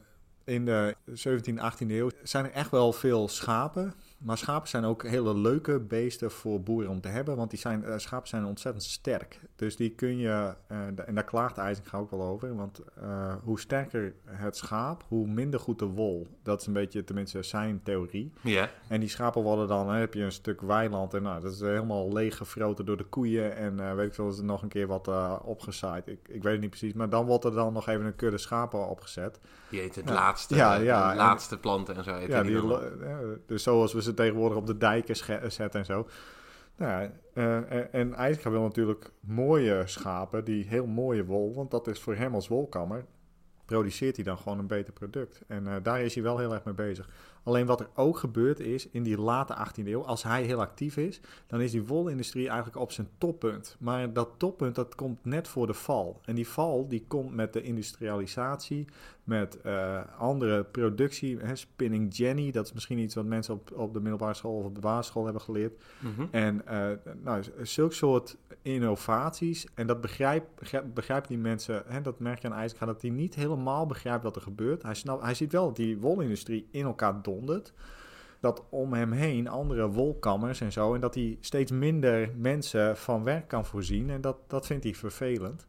in de 17e, 18e eeuw zijn er echt wel veel schapen. Maar schapen zijn ook hele leuke beesten voor boeren om te hebben. Want die zijn, eh, schapen zijn ontzettend sterk. Dus die kun je, eh, en daar klaagt IJzinga ook wel over. Want eh, hoe sterker het schaap, hoe minder goed de wol. Dat is een beetje tenminste zijn theorie. Ja, En die schapen worden dan, hè, heb je een stuk weiland en nou, dat is helemaal leeggefroten door de koeien. En weet ik veel, is er nog een keer wat opgezaaid. Ik, ik weet het niet precies, maar dan wordt er dan nog even een kudde schapen opgezet. die eten het Ja. laatste, Ja, ja, de en- laatste planten en zo. eten Ja, die die, dus zoals we ze tegenwoordig op de dijken zetten en zo. Nou, eh, en- IJzinga wil natuurlijk mooie schapen, die heel mooie wol, want dat is voor hem als wolkammer, produceert hij dan gewoon een beter product. En eh, daar is hij wel heel erg mee bezig. Alleen wat er ook gebeurd is in die late 18e eeuw, als hij heel actief is, dan is die wolindustrie eigenlijk op zijn toppunt. Maar dat toppunt, dat komt net voor de val. En die val, die komt met de industrialisatie, met uh, andere productie. Hè, spinning Jenny, dat is misschien iets wat mensen op, op de middelbare school of op de basisschool hebben geleerd. Mhm. En uh, nou, zulke soort innovaties. En dat begrijpt begrijp die mensen, hè, dat merk je aan IJsga, dat hij niet helemaal begrijpt wat er gebeurt. Hij, snapt, hij ziet wel dat die wolindustrie in elkaar Dat om hem heen andere wolkammers en zo. En dat hij steeds minder mensen van werk kan voorzien. En dat, dat vindt hij vervelend.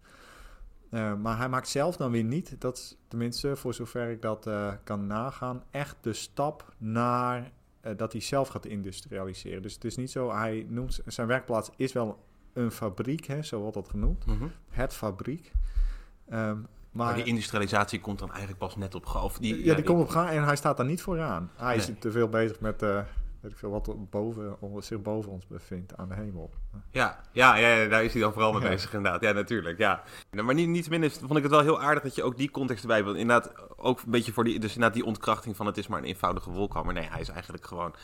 Uh, maar hij maakt zelf dan weer niet, dat is tenminste voor zover ik dat uh, kan nagaan, echt de stap naar uh, dat hij zelf gaat industrialiseren. Dus het is niet zo, hij noemt zijn werkplaats is wel een fabriek, hè, zo wordt dat genoemd. Mhm. Het fabriek. Um, Maar, maar die industrialisatie komt dan eigenlijk pas net op gang. Die, ja, die komt op gang en hij staat daar niet vooraan. Hij is te veel bezig met, eh, weet ik veel, wat boven, zich boven ons bevindt aan de hemel. Ja, ja, ja, ja, daar is hij dan vooral mee Ja. bezig inderdaad. Ja, natuurlijk, ja. Maar niet, niet minder vond ik het wel heel aardig dat je ook die context erbij wil. Inderdaad, ook een beetje voor die, dus inderdaad die ontkrachting van het is maar een eenvoudige wolkammer. Nee, hij is eigenlijk gewoon,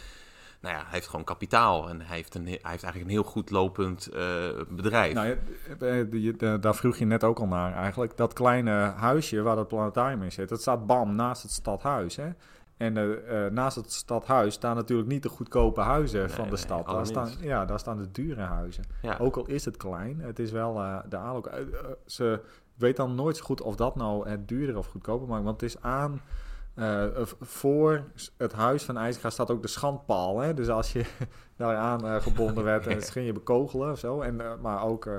nou ja, hij heeft gewoon kapitaal. En hij heeft, een, hij heeft eigenlijk een heel goed lopend eh, bedrijf. Nou, eh, de- daar vroeg je net ook al naar eigenlijk. Dat kleine huisje waar dat planetarium in zit, dat staat bam naast het stadhuis. Hè? En eh, eh, naast het stadhuis staan natuurlijk niet de goedkope huizen Nee, van de nee, stad. Daar staan, ja, daar staan de dure huizen. ja. Ook al is het klein, het is wel eh, de aanloop. eh, eh, ze weet dan nooit zo goed of dat nou het duurder of goedkoper maakt. Want het is aan. Eh, voor het huis van IJsga staat ook de schandpaal. Hè? Dus als je daaraan eh gebonden werd, en ging je bekogelen of zo. En, eh, maar ook eh,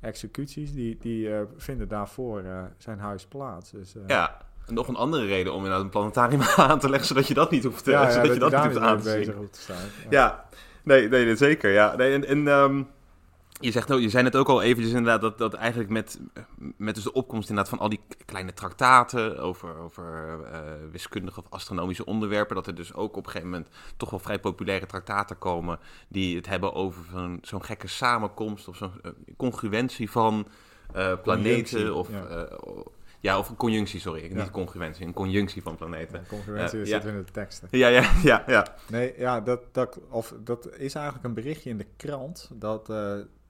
executies, die, die eh, vinden daarvoor eh, zijn huis plaats. Dus, eh, ja. En nog een andere reden om inderdaad een planetarium aan te leggen, zodat je dat niet hoeft, te, ja, ja, zodat je dat niet hoeft aan te zien. bezig hoeft te staan. Ja. Ja, nee, nee, nee, zeker. Ja. Nee, en en ehm, je, zegt, ook- je zei het ook al eventjes inderdaad dat, dat eigenlijk met, met dus de opkomst inderdaad van al die kleine traktaten over, over eh, wiskundige of astronomische onderwerpen, dat er dus ook op een gegeven moment toch wel vrij populaire traktaten komen die het hebben over zo'n zo'n gekke samenkomst of zo'n eh, congruentie van eh, planeten of... ja. ja, of een conjunctie, sorry. Ja. Niet congruentie, een conjunctie van planeten. Ja, concurrentie Eh, zit ja. in de teksten. Ja, ja, ja, ja. Nee, ja, dat, dat, of, dat is eigenlijk een berichtje in de krant. Dat,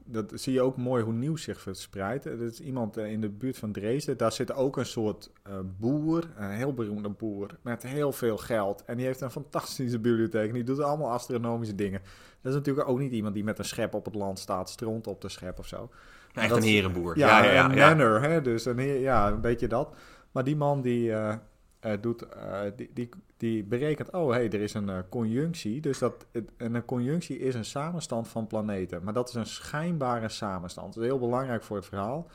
dat zie je ook mooi hoe nieuws zich verspreidt. Er is iemand eh, in de buurt van Dresden. Daar zit ook een soort eh, boer, een heel beroemde boer, met heel veel geld. En die heeft een fantastische bibliotheek. En die doet allemaal astronomische dingen. Dat is natuurlijk ook niet iemand die met een schep op het land staat, stront op de schep of zo. Echt Dat een herenboer. Ja, ja, ja, een ja. manner, hè? Dus een, heer- ja, een beetje dat. Maar die man die, eh, doet, eh, die, die, die berekent, oh hé, hey, er is een eh, conjunctie. Dus dat, het- en een conjunctie is een samenstand van planeten. Maar dat is een schijnbare samenstand. Dat is heel belangrijk voor het verhaal.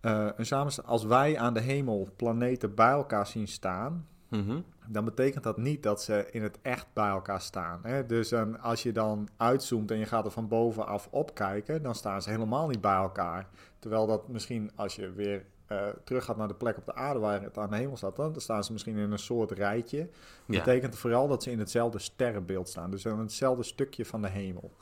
Eh, een samenstand, als wij aan de hemel planeten bij elkaar zien staan, Mhm. dan betekent dat niet dat ze in het echt bij elkaar staan. Hè? Dus eh, als je dan uitzoomt en je gaat er van bovenaf opkijken, dan staan ze helemaal niet bij elkaar. Terwijl dat misschien als je weer eh, terug gaat naar de plek op de aarde waar het aan de hemel staat, dan staan ze misschien in een soort rijtje. Dat Ja. betekent vooral dat ze in hetzelfde sterrenbeeld staan. Dus in hetzelfde stukje van de hemel.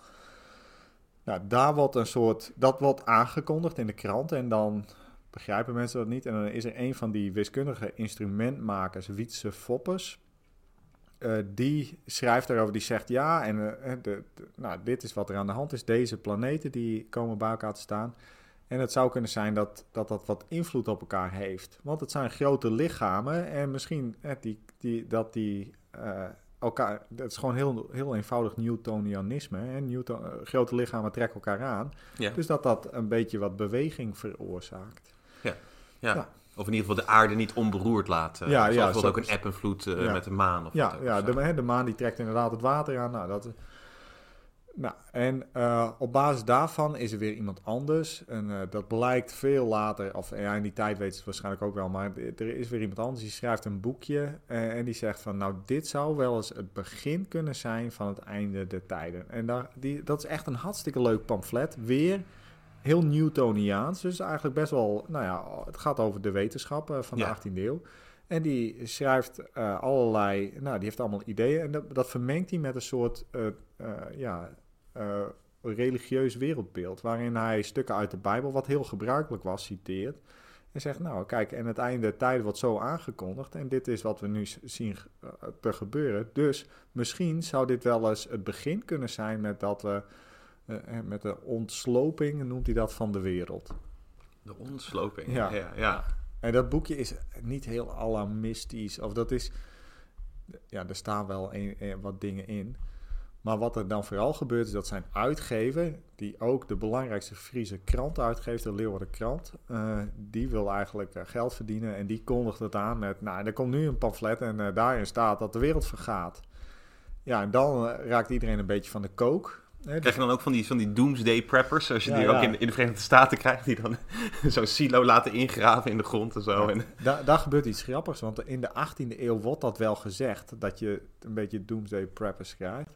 Nou, daar wordt een soort, dat wordt aangekondigd in de krant en dan begrijpen mensen dat niet. En dan is er een van die wiskundige instrumentmakers, Wietse Foppers. eh, die schrijft daarover, die zegt ja, en eh, de, de- nou, dit is wat er aan de hand is. Deze planeten die komen bij elkaar te staan. En het zou kunnen zijn dat dat, dat wat invloed op elkaar heeft. Want het zijn grote lichamen en misschien eh, die, die, dat die eh, elkaar... Dat is gewoon heel, heel eenvoudig Newtonianisme. Hè? Newton, eh, grote lichamen trekken elkaar aan. Ja. Dus dat dat een beetje wat beweging veroorzaakt. Ja. Ja. Of in ieder geval de aarde niet onberoerd laten. Ja, Zoals ja, bijvoorbeeld ook een eb en vloed eh, met de maan. Of Ja, ja de, de maan die trekt inderdaad het water aan. Nou, dat, nou, en eh, op basis daarvan is er weer iemand anders. En eh, dat blijkt veel later, of ja, in die tijd weet ze het waarschijnlijk ook wel, maar er is weer iemand anders die schrijft een boekje eh, en die zegt van, nou, dit zou wel eens het begin kunnen zijn van het einde der tijden. En daar, die, dat is echt een hartstikke leuk pamflet. Weer heel Newtoniaans, dus eigenlijk best wel, nou ja, het gaat over de wetenschap eh, van Ja. de 18e eeuw. En die schrijft allerlei, nou, die heeft allemaal ideeën. En dat, dat vermengt hij met een soort, ja, eh, religieus wereldbeeld. Waarin hij stukken uit de Bijbel, wat heel gebruikelijk was, citeert. En zegt, nou kijk, en het einde der tijden wordt zo aangekondigd. En dit is wat we nu zien uh, te gebeuren. Dus misschien zou dit wel eens het begin kunnen zijn met dat we... Uh, met de ontsloping, noemt hij dat, van de wereld. De ontsloping, ja. ja, ja. En dat boekje is niet heel alarmistisch. Of dat is... Ja, er staan wel een, een, wat dingen in. Maar wat er dan vooral gebeurt is dat zijn uitgever, die ook de belangrijkste Friese krant uitgeeft, de Leeuwarden Krant, uh, die wil eigenlijk uh, geld verdienen en die kondigt het aan met, nou, er komt nu een pamflet en uh, daarin staat dat de wereld vergaat. Ja, en dan raakt iedereen een beetje van de kook. Hè, Krijg je dan ook van die, van die doomsday preppers, zoals je ja, die ja. ook in, in, de Verenigde Staten krijgt, die dan zo'n silo laten ingraven in de grond en zo. Ja, en... daar, daar gebeurt iets grappigs, want in de 18e eeuw wordt dat wel gezegd, dat je een beetje doomsday preppers krijgt.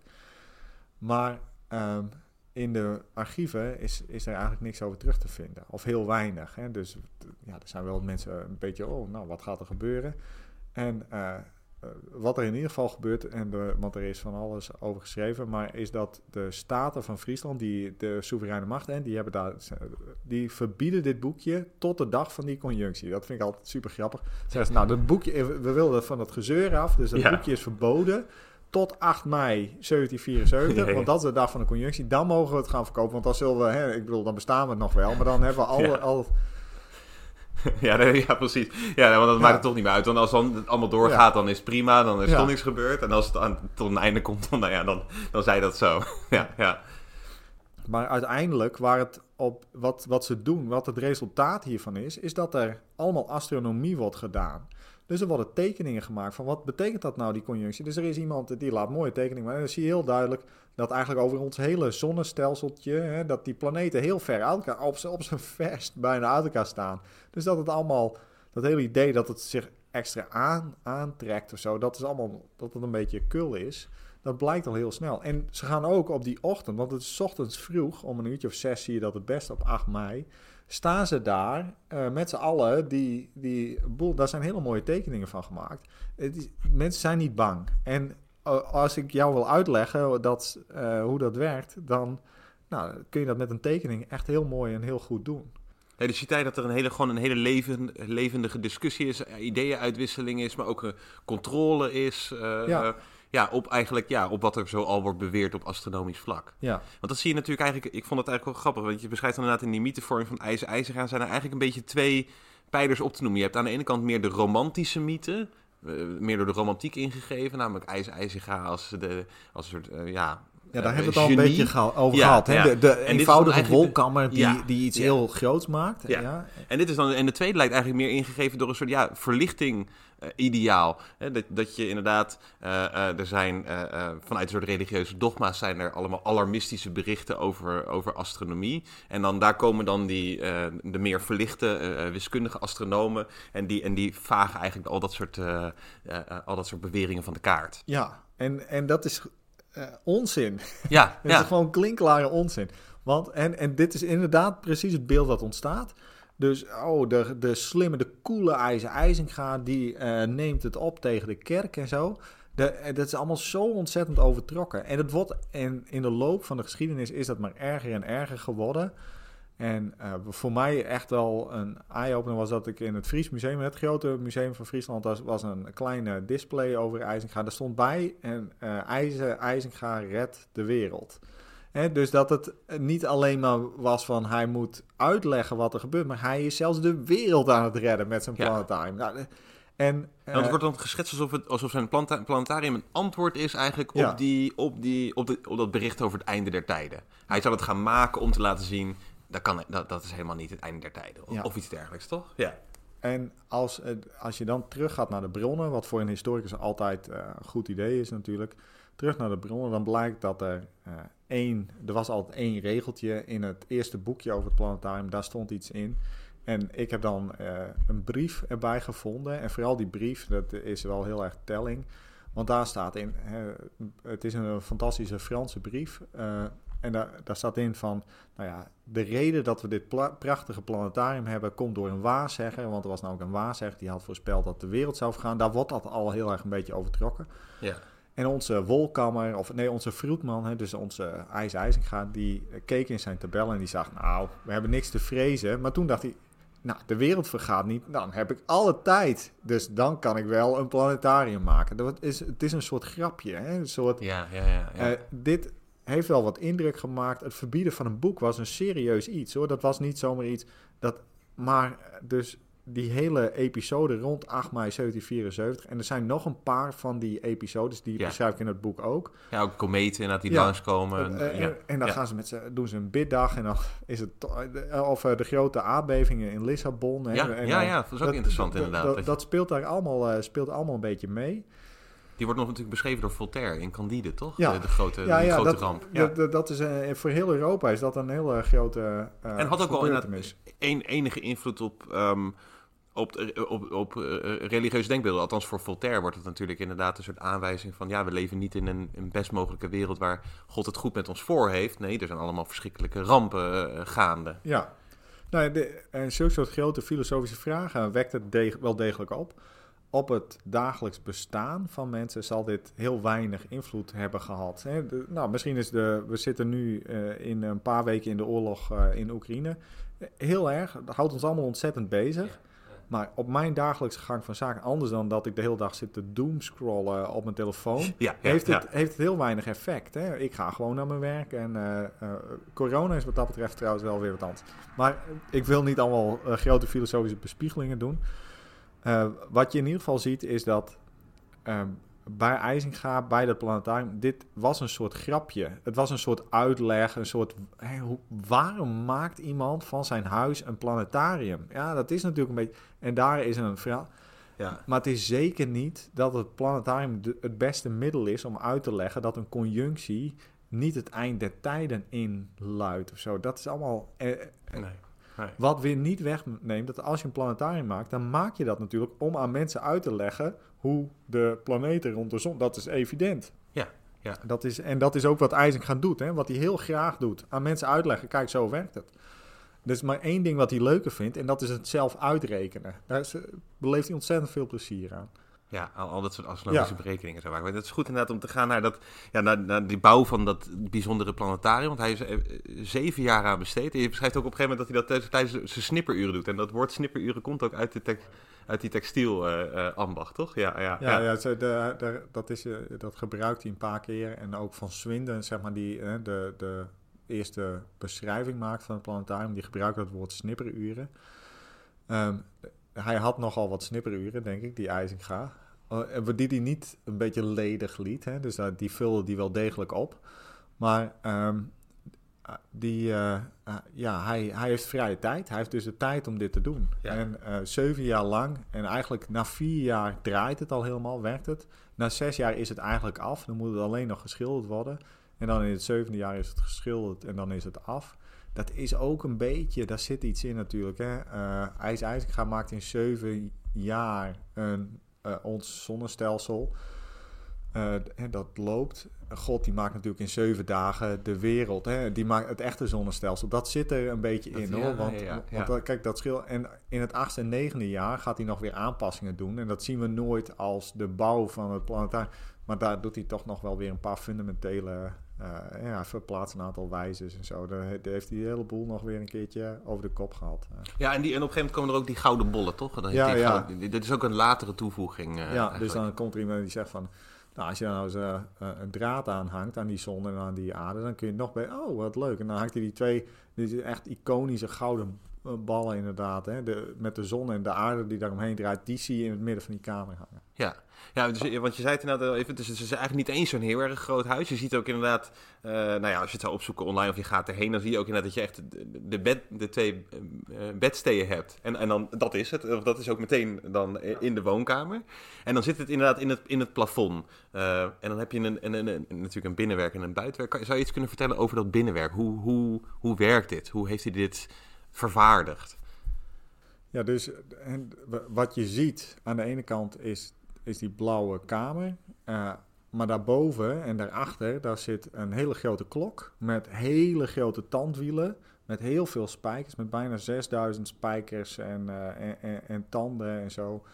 Maar um, in de archieven is, is er eigenlijk niks over terug te vinden. Of heel weinig. Hè? Dus ja, er zijn wel mensen een beetje, oh, nou, wat gaat er gebeuren? En uh, uh, wat er in ieder geval gebeurt, en de, want er is van alles over geschreven, maar is dat de staten van Friesland, die de soevereine macht, en die, hebben daar, die verbieden dit boekje tot de dag van die conjunctie. Dat vind ik altijd super grappig. Zeggen ze, nou, dat boekje, we wilden van het gezeur af, dus dat ja. boekje is verboden tot 8 mei 1774, ja, ja. want dat is de dag van de conjunctie. Dan mogen we het gaan verkopen, want dan zullen we, hè, ik bedoel, dan bestaan we nog wel, maar dan hebben we al... Ja. al ja, nee, ja, precies. Ja, want dat maakt het toch niet meer uit. Want als dan het allemaal doorgaat, dan is het prima. Dan is er toch niks gebeurd. En als het aan, tot een einde komt, dan, nou ja, dan, dan zei dat zo. ja, ja. Maar uiteindelijk, waar het op, wat, wat ze doen, wat het resultaat hiervan is, is dat er allemaal astronomie wordt gedaan. Dus er worden tekeningen gemaakt van wat betekent dat nou, die conjunctie. Dus er is iemand die laat mooie tekeningen maken. En dan zie je heel duidelijk dat eigenlijk over ons hele zonnestelseltje, hè, dat die planeten heel ver uit elkaar, op, op zijn verst bijna uit elkaar staan. Dus dat het allemaal, dat hele idee dat het zich extra aan, aantrekt of zo, dat is allemaal, dat het een beetje kul is. Dat blijkt al heel snel. En ze gaan ook op die ochtend, want het is ochtends vroeg, om een uurtje of zes zie je dat het best op 8 mei staan ze daar uh, met z'n allen. Die, die boel, daar zijn hele mooie tekeningen van gemaakt. Het is, mensen zijn niet bang. En uh, als ik jou wil uitleggen dat, uh, hoe dat werkt, dan nou, kun je dat met een tekening echt heel mooi en heel goed doen. Ja, dus je tijd dat er een hele, gewoon een hele leven, levendige discussie is, ideeënuitwisseling is, maar ook een controle is. ja ja, op eigenlijk ja, op wat er zo al wordt beweerd op astronomisch vlak. Ja. Want dat zie je natuurlijk eigenlijk, ik vond het eigenlijk wel grappig, want je beschrijft inderdaad in die mythevorming van ijzer ijzer gaan, zijn er eigenlijk een beetje twee pijlers op te noemen. Je hebt aan de ene kant meer de romantische mythe, uh, meer door de romantiek ingegeven, namelijk ijzer ijzer als, de, als een soort, uh, ja, ja, daar hebben we het al een beetje geha over ja, gehad. Hè? Ja. De, de eenvoudige wolkammer die, ja. die iets heel groots maakt. Ja. En, dit is dan, en de tweede lijkt eigenlijk meer ingegeven door een soort ja, verlichting uh, ideaal. Hè? Dat, dat je inderdaad, uh, uh, er zijn vanuit een soort religieuze dogma's zijn er allemaal alarmistische berichten over, over astronomie. En dan daar komen dan die, de meer verlichte wiskundige astronomen en die, en die vagen eigenlijk al dat soort, al dat soort beweringen van de kaart. Ja, en, en dat is uh, onzin. Ja, het ja. is gewoon klinklare onzin. Want, en, en dit is inderdaad precies het beeld dat ontstaat. Dus, oh, de, de slimme, de coole IJzer IJzinga, die uh, neemt het op tegen de kerk en zo. De, dat is allemaal zo ontzettend overtrokken. En het wordt, en in de loop van de geschiedenis is dat maar erger en erger geworden. En uh, voor mij echt wel een eye-opener was dat ik in het Fries Museum, het grote museum van Friesland, daar was een kleine display over IJzinga. Daar stond bij, en uh, IJzer, IJzinga redt de wereld. He, dus dat het niet alleen maar was van hij moet uitleggen wat er gebeurt, maar hij is zelfs de wereld aan het redden met zijn planetarium. Ja. Nou, en, uh, het wordt dan geschetst alsof, het, alsof zijn planta planetarium een antwoord is eigenlijk op, ja. die, op, die, op, de, op dat bericht over het einde der tijden. Hij zal het gaan maken om te laten zien, dat, kan, dat, dat is helemaal niet het einde der tijden. Of, ja. of iets dergelijks, toch? Ja. En als, als je dan teruggaat naar de bronnen, wat voor een historicus altijd uh, een goed idee is natuurlijk, terug naar de bronnen, dan blijkt dat er uh, één, er was altijd één regeltje in het eerste boekje over het planetarium, daar stond iets in. En ik heb dan uh, een brief erbij gevonden. En vooral die brief, dat is wel heel erg telling. Want daar staat in, het is een fantastische Franse brief. Uh, en daar, daar staat in van, nou ja, de reden dat we dit prachtige planetarium hebben, komt door een waarzegger. Want er was namelijk een waarzegger die had voorspeld dat de wereld zou vergaan. Daar wordt dat al heel erg een beetje overtrokken. Ja. En onze wolkammer, of nee, onze Vroetman, hè, dus onze IJs IJzinga, die keek in zijn tabel en die zag, nou, we hebben niks te vrezen. Maar toen dacht hij, nou, de wereld vergaat niet, dan heb ik alle tijd. Dus dan kan ik wel een planetarium maken. Dat is, het is een soort grapje, hè? Een soort, Ja, ja, ja. ja. eh, dit heeft wel wat indruk gemaakt. Het verbieden van een boek was een serieus iets, hoor. Dat was niet zomaar iets dat... Maar eh, dus die hele episode rond 8 mei 1774... en er zijn nog een paar van die episodes, die Ja. beschrijf ik in het boek ook... ja, ook kometen inderdaad die Ja. langskomen. Eh, ja. en, en dan gaan ze met ze, doen ze een biddag en dan is het eh, of eh, de grote aardbevingen in Lissabon. Hè, Ja, en ja, ja, dat is ook interessant inderdaad. Dat, Dat dat, speelt daar allemaal, eh, speelt allemaal een beetje mee. Die wordt nog natuurlijk beschreven door Voltaire in Candide, toch? Ja. De, de grote, ja, de grote dat, ramp. Ja. dat, dat is eh, voor heel Europa is dat een hele grote. eh en had ook wel inderdaad een, enige invloed op, ehm, op, op, op religieuze denkbeelden. Althans, voor Voltaire wordt het natuurlijk inderdaad een soort aanwijzing van... ja, we leven niet in een, een best mogelijke wereld waar God het goed met ons voor heeft. Nee, er zijn allemaal verschrikkelijke rampen gaande. Ja. Nou, de, en zulke soort grote filosofische vragen wekt het deg- wel degelijk op. Op het dagelijks bestaan van mensen zal dit heel weinig invloed hebben gehad. De- nou, misschien is de. We zitten nu eh, in een paar weken in de oorlog eh, in Oekraïne. Heel erg. Dat houdt ons allemaal ontzettend bezig. Maar op mijn dagelijkse gang van zaken, anders dan dat ik de hele dag zit te doomscrollen op mijn telefoon, Ja, ja, heeft, ja. het, heeft het heel weinig effect. Hè? Ik ga gewoon naar mijn werk en eh, corona is wat dat betreft trouwens wel weer wat anders. Maar ik wil niet allemaal grote filosofische bespiegelingen doen. Eh, wat je in ieder geval ziet is dat ehm, bij IJzinga, bij dat planetarium, dit was een soort grapje. Het was een soort uitleg, een soort... Hoe, waarom maakt iemand van zijn huis een planetarium? Ja, dat is natuurlijk een beetje... En daar is een verhaal... Ja. Maar het is zeker niet dat het planetarium de- het beste middel is om uit te leggen dat een conjunctie niet het eind der tijden inluidt of zo. Dat is allemaal. eh, Nee. Nee. wat weer niet wegneemt dat als je een planetarium maakt, dan maak je dat natuurlijk om aan mensen uit te leggen hoe de planeten rond de zon. Dat is evident. Ja, ja. Dat is, en dat is ook wat IJzinga doet, hè? wat hij heel graag doet. Aan mensen uitleggen, kijk, zo werkt het. Er is maar één ding wat hij leuker vindt en dat is het zelf uitrekenen. Daar eh, beleeft hij ontzettend veel plezier aan. Ja, al, al dat soort astronomische Ja. berekeningen zo maken. Maar het is goed inderdaad om te gaan naar, dat, ja, naar, naar die bouw van dat bijzondere planetarium. Want hij is eh, zeven jaar aan besteed. En je beschrijft ook op een gegeven moment dat hij dat tijdens- tijdens zijn snipperuren doet. En dat woord snipperuren komt ook uit, de tek- uit die textielambacht, toch? Ja, ja, Ja, ja. ze- de, de, dat, is, eh, dat gebruikt hij een paar keer. En ook van Swindon, zeg maar, die eh, de, de eerste beschrijving maakt van het planetarium, die gebruikt het woord snipperuren. Ehm, hij had nogal wat snipperuren, denk ik, die IJzinga. Uh, die hij niet een beetje ledig liet. Hè? Dus dat die vulde die wel degelijk op. Maar ehm, ah, die, eh, ja, hij, hij heeft vrije tijd. Hij heeft dus de tijd om dit te doen. Ja. En eh, zeven jaar lang, en eigenlijk na vier jaar draait het al helemaal, werkt het. Na zes jaar is het eigenlijk af. Dan moet het alleen nog geschilderd worden. En dan in het zevende jaar is het geschilderd en dan is het af. Dat is ook een beetje, daar zit iets in natuurlijk. Hè? Eh IJs IJzinga maakt in zeven jaar een, eh, ons zonnestelsel. Eh, en dat loopt. God die maakt natuurlijk in zeven dagen de wereld. Hè? Die maakt het echte zonnestelsel. Dat zit er een beetje Dat- in ja, hoor. Want, ja, ja, want kijk, dat scheelt. En in het achtste en negende jaar gaat hij nog weer aanpassingen doen. En dat zien we nooit als de bouw van het planetarium. Maar daar doet hij toch nog wel weer een paar fundamentele. Eh ja, verplaatst een aantal wijzers en zo. Daar, he- daar heeft hij de hele boel nog weer een keertje over de kop gehad. Eh, Ja, en, die, en op een gegeven moment komen er ook die gouden bollen, toch? Dan Ja, ja. gouden- dit is ook een latere toevoeging. eh, ja, eigenlijk. dus dan komt er iemand die zegt van... Nou, als je nou eens een draad aanhangt aan die zon en aan die aarde... dan kun je nog bij... Oh, wat leuk. En dan hangt hij die twee... Die echt iconische gouden ballen inderdaad. Hè? De, met de zon en de aarde die daaromheen draait... die zie je in het midden van die kamer hangen. Ja, ja dus, want je zei het inderdaad al even, dus het is eigenlijk niet eens zo'n heel erg groot huis. Je ziet ook inderdaad, eh, nou ja, als je het zou opzoeken online of je gaat erheen, dan zie je ook inderdaad dat je echt de, bed, de twee eh, eh, bedsteden hebt. En, en dan, dat is het, of dat is ook meteen dan in de woonkamer. En dan zit het inderdaad in het, in het plafond. En dan heb je een, een, een, een- natuurlijk een binnenwerk en een buitenwerk. Zou je iets kunnen vertellen over dat binnenwerk? Hoe, hoe, hoe werkt dit? Hoe heeft hij dit vervaardigd? Ja, dus en wat je ziet aan de ene kant is, is die blauwe kamer. eh, maar daarboven en daarachter, daar zit een hele grote klok met hele grote tandwielen. Met heel veel spijkers, met bijna 6000 spijkers en, eh, en, en, en tanden en zo.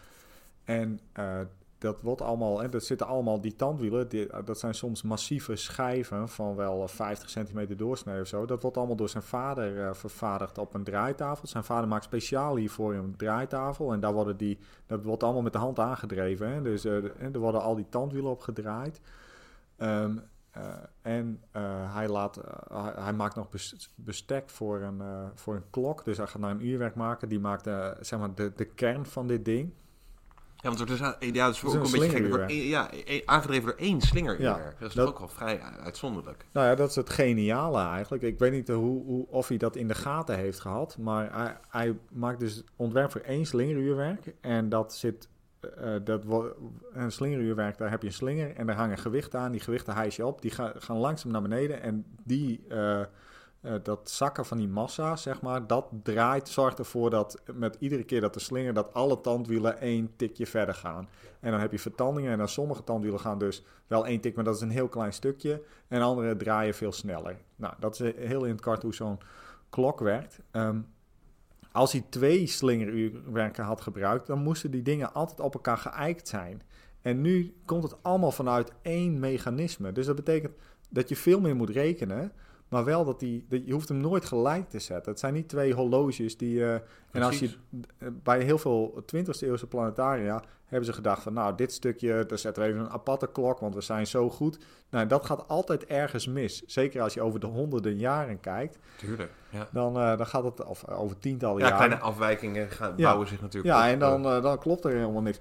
En eh, dat wordt allemaal, hè, dat zitten allemaal die tandwielen, die, dat zijn soms massieve schijven van wel 50 centimeter doorsnee of zo. Dat wordt allemaal door zijn vader uh, vervaardigd op een draaitafel. Zijn vader maakt speciaal hiervoor een draaitafel en daar worden die, dat wordt allemaal met de hand aangedreven. Dus er worden al die tandwielen op gedraaid. Uh, en hij, laat, hij maakt nog bestek voor een, voor een klok. Dus hij gaat naar een uurwerk maken. Die maakt zeg maar de, de kern van dit ding. Ja, want het is, ja, het is ook een, beetje gek. ja, aangedreven door één slinger. Ja, dat is dat, ook wel vrij uitzonderlijk. Nou ja, dat is het geniale eigenlijk. Ik weet niet hoe, hoe, of hij dat in de gaten heeft gehad. Maar hij, hij maakt dus ontwerp voor één slingeruurwerk. En dat zit... Uh, dat een slingeruurwerk, daar heb je een slinger en daar hangen gewichten aan. Die gewichten hijs je op, die gaan, gaan langzaam naar beneden. En die... Uh, uh, dat zakken van die massa, zeg maar, dat draait, zorgt ervoor dat met iedere keer dat de slinger, dat alle tandwielen één tikje verder gaan. En dan heb je vertandingen en dan sommige tandwielen gaan dus wel één tik, maar dat is een heel klein stukje. En andere draaien veel sneller. Nou, dat is heel in het kort hoe zo'n klok werkt. Um, als hij twee slingeruurwerken had gebruikt, dan moesten die dingen altijd op elkaar geëikt zijn. En nu komt het allemaal vanuit één mechanisme. Dus dat betekent dat je veel meer moet rekenen maar wel dat die, dat je hoeft hem nooit gelijk te zetten. Het zijn niet twee horloges die... Uh, en als je eh, bij heel veel 20e eeuwse planetaria hebben ze gedacht van... Nou, dit stukje, daar zetten we even een aparte klok, want we zijn zo goed. Nou, dat gaat altijd ergens mis. Zeker als je over de honderden jaren kijkt. Tuurlijk, ja. Dan, uh, dan gaat het of, over tientallen ja, jaren. Ja, kleine afwijkingen gaan, bouwen zich natuurlijk Ja, en dan, dan klopt er helemaal niks.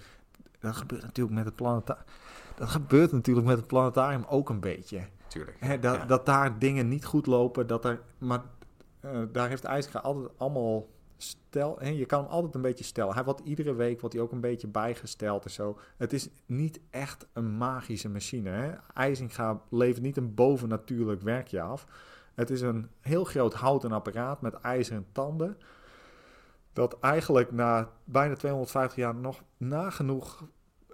Dat gebeurt natuurlijk met het planetarium. Dat gebeurt natuurlijk met het planetarium ook een beetje. Tuurlijk. dat, dat daar dingen niet goed lopen, dat er, maar uh, daar heeft IJsga altijd allemaal stel. Hè, je kan hem altijd een beetje stellen. Hij wordt iedere week wordt hij ook een beetje bijgesteld en zo. Het is niet echt een magische machine. Hè. IJzinga levert niet een bovennatuurlijk werkje af. Het is een heel groot houten apparaat met ijzeren tanden. Dat eigenlijk na bijna 250 jaar nog nagenoeg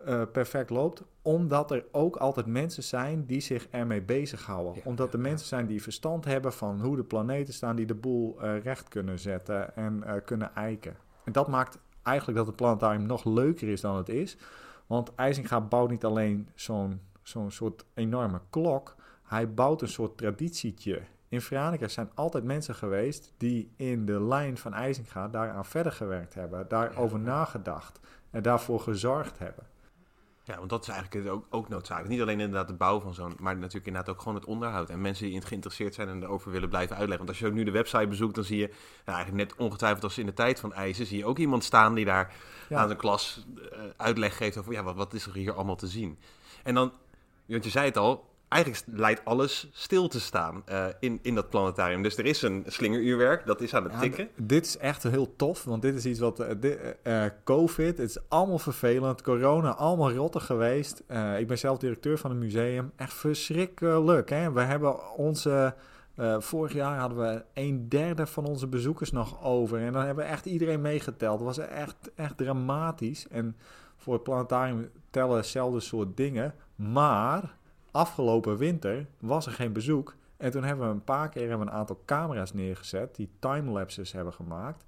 uh, perfect loopt. Omdat er ook altijd mensen zijn die zich ermee bezighouden. omdat er mensen zijn die verstand hebben van hoe de planeten staan, die de boel uh, recht kunnen zetten en uh, kunnen eiken. En dat maakt eigenlijk dat het planetarium nog leuker is dan het is. Want IJzinga bouwt niet alleen zo'n zo'n soort enorme klok. Hij bouwt een soort traditietje. In Veronica zijn altijd mensen geweest die in de lijn van IJzinga daaraan verder gewerkt hebben, daarover nagedacht en daarvoor gezorgd hebben. Ja, want dat is eigenlijk ook, ook noodzakelijk. Niet alleen inderdaad de bouw van zo'n, maar natuurlijk inderdaad ook gewoon het onderhoud. En mensen die in het geïnteresseerd zijn en erover willen blijven uitleggen. Want als je ook nu de website bezoekt, dan zie je, nou, eigenlijk net ongetwijfeld als in de tijd van IJzer, zie je ook iemand staan die daar aan de klas uh, uitleg geeft over, ja, wat, wat is er hier allemaal te zien? En dan, want je zei het al, eigenlijk lijkt alles stil te staan uh, in, in dat planetarium. Dus er is een slingeruurwerk, dat is aan het tikken. Dit is echt heel tof, want dit is iets wat... Uh, COVID, het is allemaal vervelend. Corona, allemaal rotter geweest. ik ben zelf directeur van een museum. Echt verschrikkelijk, hè. We hebben onze... vorig jaar hadden we een derde van onze bezoekers nog over. En dan hebben we echt iedereen meegeteld. Dat was echt, echt dramatisch. En voor het planetarium tellen hetzelfde soort dingen. Maar afgelopen winter was er geen bezoek. En toen hebben we een paar keer een aantal camera's neergezet die timelapses hebben gemaakt.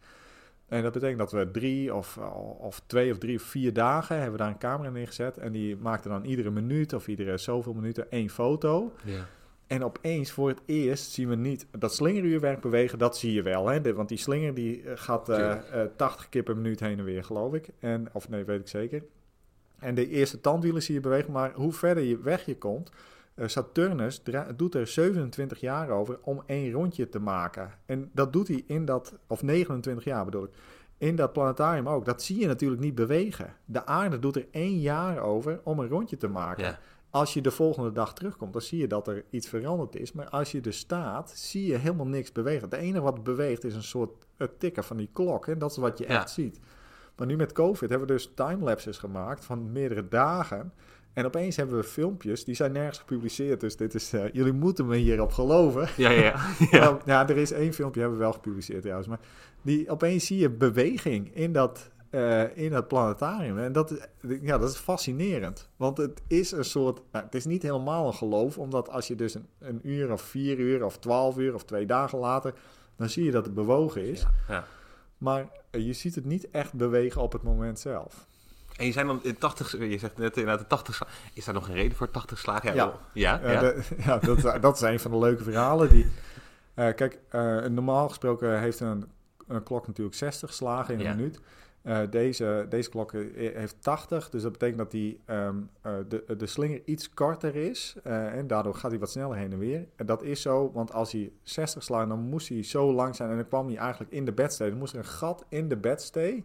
En dat betekent dat we drie of, of twee of drie of vier dagen hebben we daar een camera neergezet. En die maakte dan iedere minuut of iedere zoveel minuten één foto. Ja. En opeens voor het eerst zien we niet dat slingeruurwerk bewegen, dat zie je wel. Hè? want die slinger die eh, gaat uh, uh, 80 keer per minuut heen en weer, geloof ik. En, of nee, weet ik zeker. En de eerste tandwielen zie je bewegen, maar hoe verder je weg je komt, uh, Saturnus doet er 27 jaar over om één rondje te maken. En dat doet hij in dat, of 29 jaar bedoel ik, in dat planetarium ook. Dat zie je natuurlijk niet bewegen. De aarde doet er één jaar over om een rondje te maken. Als je de volgende dag terugkomt, dan zie je dat er iets veranderd is. Maar als je er staat, zie je helemaal niks bewegen. Het enige wat beweegt is een soort het tikken van die klok. En dat is wat je echt ziet. Maar nu met COVID hebben we dus timelapses gemaakt van meerdere dagen. En opeens hebben we filmpjes, die zijn nergens gepubliceerd. Dus dit is, uh, jullie moeten me hierop geloven. Ja, ja, ja. ja, er is één filmpje, hebben we wel gepubliceerd trouwens. Maar die, opeens zie je beweging in dat, uh, in dat planetarium. En dat, ja, dat is fascinerend. Want het is een soort, nou, het is niet helemaal een geloof. Omdat als je dus een, een uur of vier uur of twaalf uur of twee dagen later... dan zie je dat het bewogen is. Ja, ja. Maar je ziet het niet echt bewegen op het moment zelf. En je zijn dan in 80, je zegt net inderdaad de 80 slagen. Is daar nog een reden voor 80 slagen? Ja. wel. ja, Eh, ja. de- ja, dat, dat is een van de leuke verhalen. Die, eh, kijk, eh, normaal gesproken heeft een, een klok natuurlijk 60 slagen in een Ja. minuut. Eh, deze, deze klok eh, heeft 80, dus dat betekent dat die, ehm, eh, de, de slinger iets korter is. en daardoor gaat hij wat sneller heen en weer. En dat is zo, want als hij 60 slaat, dan moest hij zo lang zijn. En dan kwam hij eigenlijk in de bedstee. Dan moest er een gat in de bedstee.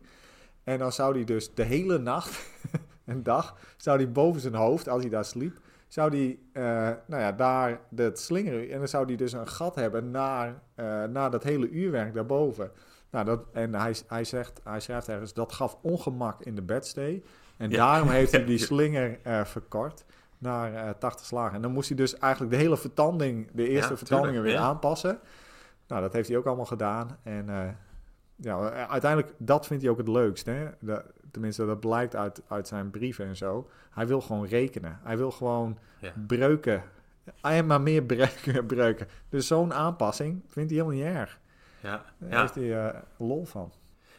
En dan zou hij dus de hele nacht, een dag, zou hij boven zijn hoofd, als hij daar sliep, zou die, nou ja, daar het slingeren. En dan zou die dus een gat hebben naar, naar dat hele uurwerk daarboven. Nou, dat, en hij, hij, zegt, hij schrijft ergens, dat gaf ongemak in de bedstee. En Ja. daarom heeft hij die slinger eh, verkort naar eh 80 slagen. En dan moest hij dus eigenlijk de hele vertanding, de eerste Ja, vertandingen tuurlijk, weer ja. aanpassen. Nou, dat heeft hij ook allemaal gedaan. En eh, ja, uiteindelijk, dat vindt hij ook het leukst. Hè? Tenminste, dat blijkt uit, uit zijn brieven en zo. Hij wil gewoon rekenen. Hij wil gewoon breuken. Hij maar meer breuken. breuken. Dus zo'n aanpassing vindt hij helemaal niet erg. Ja, Daar ja. heeft hij eh, lol van.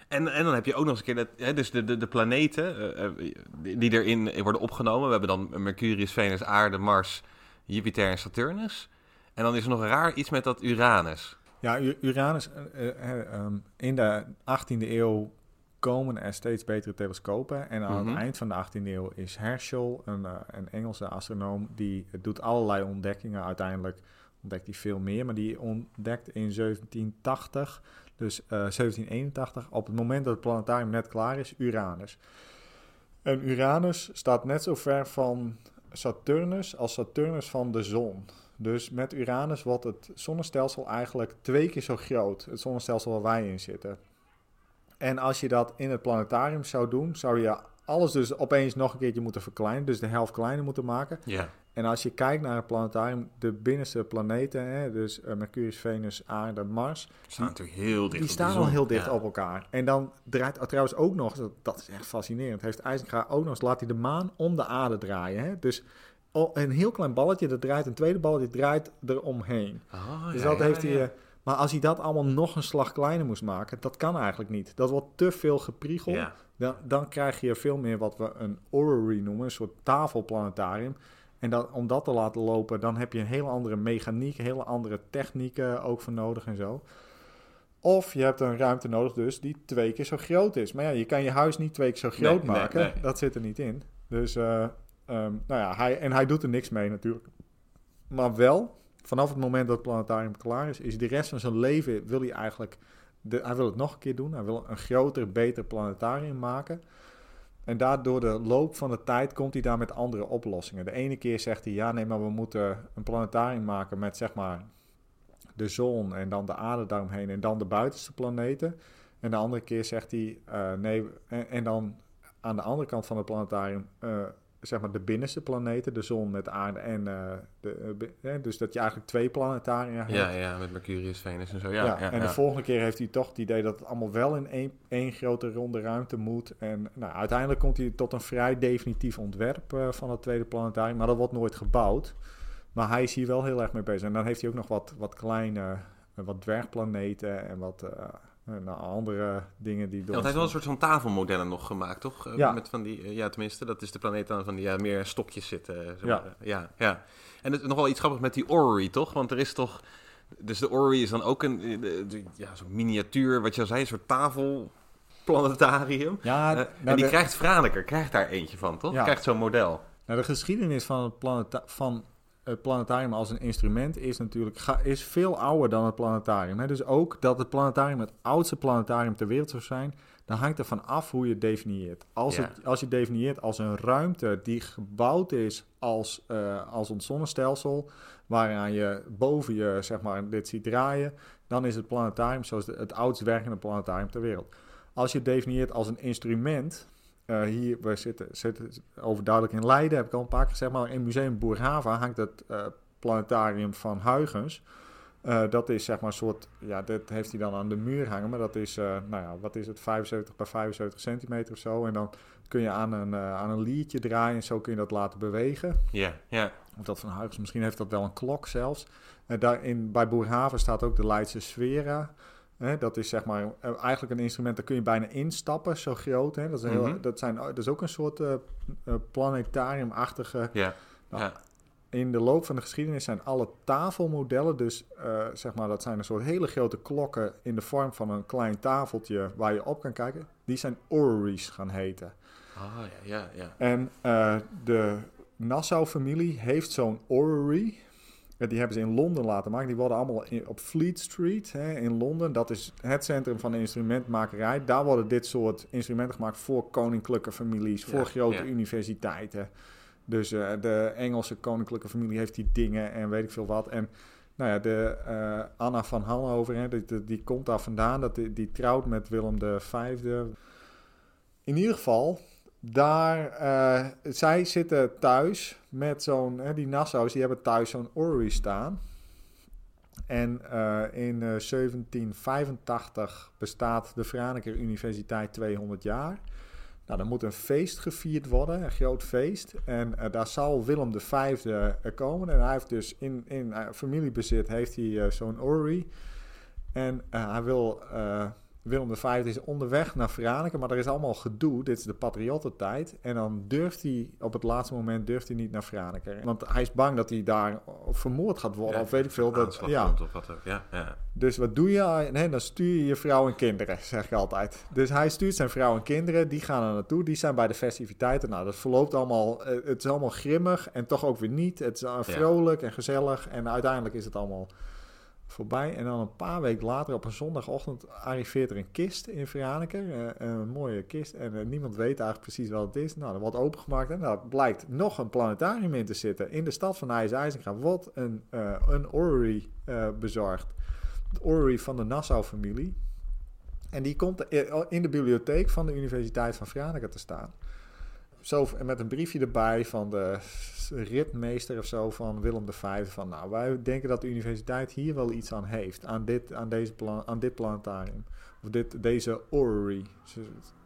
En, en dan heb je ook nog eens een keer, dat, hè, dus de, de, de planeten eh, eh, die erin worden opgenomen. We hebben dan Mercurius, Venus, Aarde, Mars, Jupiter en Saturnus. En dan is er nog raar iets met dat Uranus. Ja, Uranus, eh, eh, ehm, in de 18e eeuw komen er steeds betere telescopen. En aan Mhm. het eind van de 18e eeuw is Herschel, een, een Engelse astronoom, die doet allerlei ontdekkingen. Uiteindelijk ontdekt hij veel meer, maar die ontdekt in 1780, dus eh, 1781, op het moment dat het planetarium net klaar is, Uranus. En Uranus staat net zo ver van Saturnus als Saturnus van de zon. Dus met Uranus wordt het zonnestelsel eigenlijk twee keer zo groot. Het zonnestelsel waar wij in zitten. En als je dat in het planetarium zou doen, zou je alles dus opeens nog een keertje moeten verkleinen. Dus de helft kleiner moeten maken. Ja. En als je kijkt naar het planetarium, de binnenste planeten, hè, dus eh, Mercurius, Venus, Aarde, Mars, Staan natuurlijk heel dicht die staan al heel dicht Ja. op elkaar. En dan draait oh, trouwens ook nog, dat, dat is echt fascinerend, heeft IJzerga ook nog eens, laat hij de maan om de aarde draaien. Hè? Dus oh, een heel klein balletje, dat draait, een tweede balletje draait eromheen. Oh, Dus ja, dat ja, heeft hij... eh, maar als hij dat allemaal nog een slag kleiner moest maken, dat kan eigenlijk niet. Dat wordt te veel gepriegeld. Ja. Dan, dan krijg je veel meer wat we een orrery noemen, een soort tafelplanetarium. En dan, om dat te laten lopen, dan heb je een hele andere mechaniek, hele andere technieken ook voor nodig en zo. Of je hebt een ruimte nodig dus die twee keer zo groot is. Maar ja, je kan je huis niet twee keer zo groot Nee, maken. nee. Dat zit er niet in. Dus, eh, ehm, nou ja, hij, en hij doet er niks mee natuurlijk. Maar wel, vanaf het moment dat het planetarium klaar is, is de rest van zijn leven, wil hij eigenlijk, de, hij wil het nog een keer doen. Hij wil een groter, beter planetarium maken. En daardoor de loop van de tijd komt hij daar met andere oplossingen. De ene keer zegt hij, ja nee, maar we moeten een planetarium maken met zeg maar de zon en dan de aarde daaromheen en dan de buitenste planeten. En de andere keer zegt hij, eh, nee, en, dan aan de andere kant van het planetarium, eh, zeg maar de binnenste planeten, de zon met de aarde en eh, de, eh, dus dat je eigenlijk twee planetaria hebt. Ja, ja, met Mercurius, Venus en zo. Ja, Ja, ja, en ja. de volgende keer heeft hij toch het idee dat het allemaal wel in één, één grote ronde ruimte moet. En nou, uiteindelijk komt hij tot een vrij definitief ontwerp eh, van het tweede planetarium, maar dat wordt nooit gebouwd. Maar hij is hier wel heel erg mee bezig. En dan heeft hij ook nog wat, wat kleine, wat dwergplaneten en wat eh, eh, nou, andere dingen die Ja, door. want hij heeft wel een soort van tafelmodellen nog gemaakt, toch? Eh, Ja. Met van die, eh, ja, tenminste, dat is de planeet dan van die ja, meer stokjes zitten. Ja. ja, ja. En het is nog wel iets grappigs met die orrery, toch? Want er is toch... Dus de orrery is dan ook een de- de- ja, zo'n miniatuur, wat je al zei, een soort tafelplanetarium. ja, nou, en die de- krijgt Franeker, krijgt daar eentje van, toch? Ja. Krijgt zo'n model. Nou, de geschiedenis van het, planeta- van het planetarium als een instrument is natuurlijk is veel ouder dan het planetarium. Hè? Dus ook dat het planetarium het oudste planetarium ter wereld zou zijn, dan hangt er van af hoe je het definieert. Als, Ja. het, als je het definieert als een ruimte die gebouwd is als, eh, als ons zonnestelsel, waaraan je boven je zeg maar, dit ziet draaien, dan is het planetarium zoals de- het oudst werkende planetarium ter wereld. Als je het definieert als een instrument, eh, hier, we zitten, zitten overduidelijk in Leiden, heb ik al een paar keer gezegd, maar in Museum Boerhava hangt het eh, planetarium van Huygens. Eh, dat is zeg maar een soort, ja, dat heeft hij dan aan de muur hangen, maar dat is, nou ja, wat is het, 75 bij 75 centimeter of zo. En dan kun je aan een, aan een liertje draaien en zo kun je dat laten bewegen. Ja, ja. Of dat van Huygens, misschien heeft dat wel een klok zelfs. Eh, daar in, bij Boerhaven staat ook de Leidse Sfera. Hè, dat is zeg maar eh, eigenlijk een instrument, daar kun je bijna instappen, zo groot. Hè. Dat, is Mhm. dat, zijn, dat is ook een soort eh, planetariumachtige Ja. Nou, ja. in de loop van de geschiedenis zijn alle tafelmodellen, dus zeg maar, dat zijn een soort hele grote klokken in de vorm van een klein tafeltje waar je op kan kijken, die zijn orreries gaan heten. Ah, ja, ja, ja. En de Nassau-familie heeft zo'n orrery. Die hebben ze in Londen laten maken. Die worden allemaal in- op Fleet Street hè, in Londen. Dat is het centrum van de instrumentmakerij. Daar worden dit soort instrumenten gemaakt voor koninklijke families, voor Ja, grote ja. universiteiten. Dus eh, de Engelse koninklijke familie heeft die dingen en weet ik veel wat. En nou ja, de eh, Anna van Hannover, hè, die, die, die komt daar vandaan. Dat, die, die trouwt met Willem V. In ieder geval, daar, eh, zij zitten thuis met zo'n, die Nassau's, die hebben thuis zo'n orrery staan. En eh, in eh, 1785 bestaat de Franeker Universiteit 200 jaar. Nou, dan moet een feest gevierd worden, een groot feest. En eh, daar zal Willem V eh, komen. En hij heeft dus in, in eh, familiebezit heeft hij eh, zo'n orrery. En eh, hij wil, eh, Willem V is onderweg naar Franeker, maar er is allemaal gedoe. Dit is de patriottentijd. En dan durft hij, op het laatste moment, durft hij niet naar Franeker. Want hij is bang dat hij daar vermoord gaat worden, Ja, of weet ik veel. Dat, ja. of wat ook. Ja, ja. Dus wat doe je? Nee, dan stuur je je vrouw en kinderen, zeg ik altijd. Dus hij stuurt zijn vrouw en kinderen, die gaan er naartoe. Die zijn bij de festiviteiten. Nou, dat verloopt allemaal, eh, het is allemaal grimmig en toch ook weer niet. Het is eh, vrolijk en gezellig en uiteindelijk is het allemaal voorbij. En dan een paar weken later, op een zondagochtend, arriveert er een kist in Veraneke. eh, een mooie kist en eh, niemand weet eigenlijk precies wat het is. Nou, er wordt opengemaakt en daar blijkt nog een planetarium in te zitten. In de stad van IJs-IJzenga wordt een, eh een orrery bezorgd het orrery van de Nassau-familie. En die komt in de bibliotheek van de Universiteit van Franeker te staan. Zo, met een briefje erbij van de ritmeester of zo van Willem V. Van nou, wij denken dat de universiteit hier wel iets aan heeft. Aan dit, aan deze plan, aan dit planetarium. Of dit, deze orrery. Ze,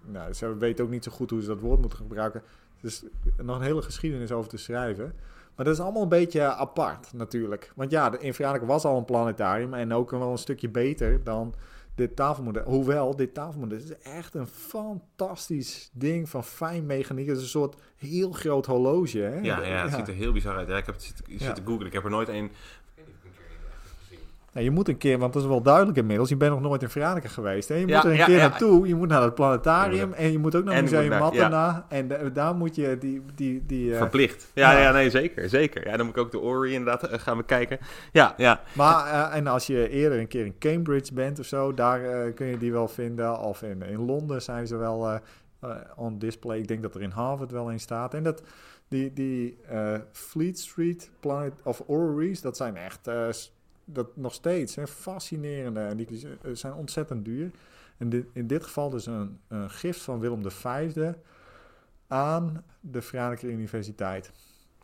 nou, ze weten ook niet zo goed hoe ze dat woord moeten gebruiken. Dus nog een hele geschiedenis over te schrijven. Maar dat is allemaal een beetje apart natuurlijk. Want ja, de- in Franeker was al een planetarium en ook wel een stukje beter dan dit tafelmodel. Hoewel, dit tafelmodel is echt een fantastisch ding van fijn mechaniek. Het is een soort heel groot horloge. Hè? Ja, ja, het ziet er heel bizar uit. Ja, ik heb het zitten, zitten googlen. Ik heb er nooit een... Nou, je moet een keer, want dat is wel duidelijk inmiddels. Je bent nog nooit in Franeker geweest. Hè? Je Ja, moet er een ja, keer ja. naartoe. Je moet naar het planetarium en je moet ook naar En Museum naar- Mattena. En da- daar moet je die... die, die eh, Verplicht. Ja, ja. nee, zeker. Zeker. Ja, dan moet ik ook de Ori inderdaad eh, gaan bekijken. Ja, ja. Maar eh, en als je eerder een keer in Cambridge bent of zo, daar kun je die wel vinden. Of in, in Londen zijn ze wel on display. Ik denk dat er in Harvard wel een staat. En dat die, die Fleet Street Planet of Orreries, dat zijn echt dat nog steeds hè, fascinerende. En die die zijn ontzettend duur. En dit, in dit geval dus een, een gift van Willem V aan de Franeker Universiteit.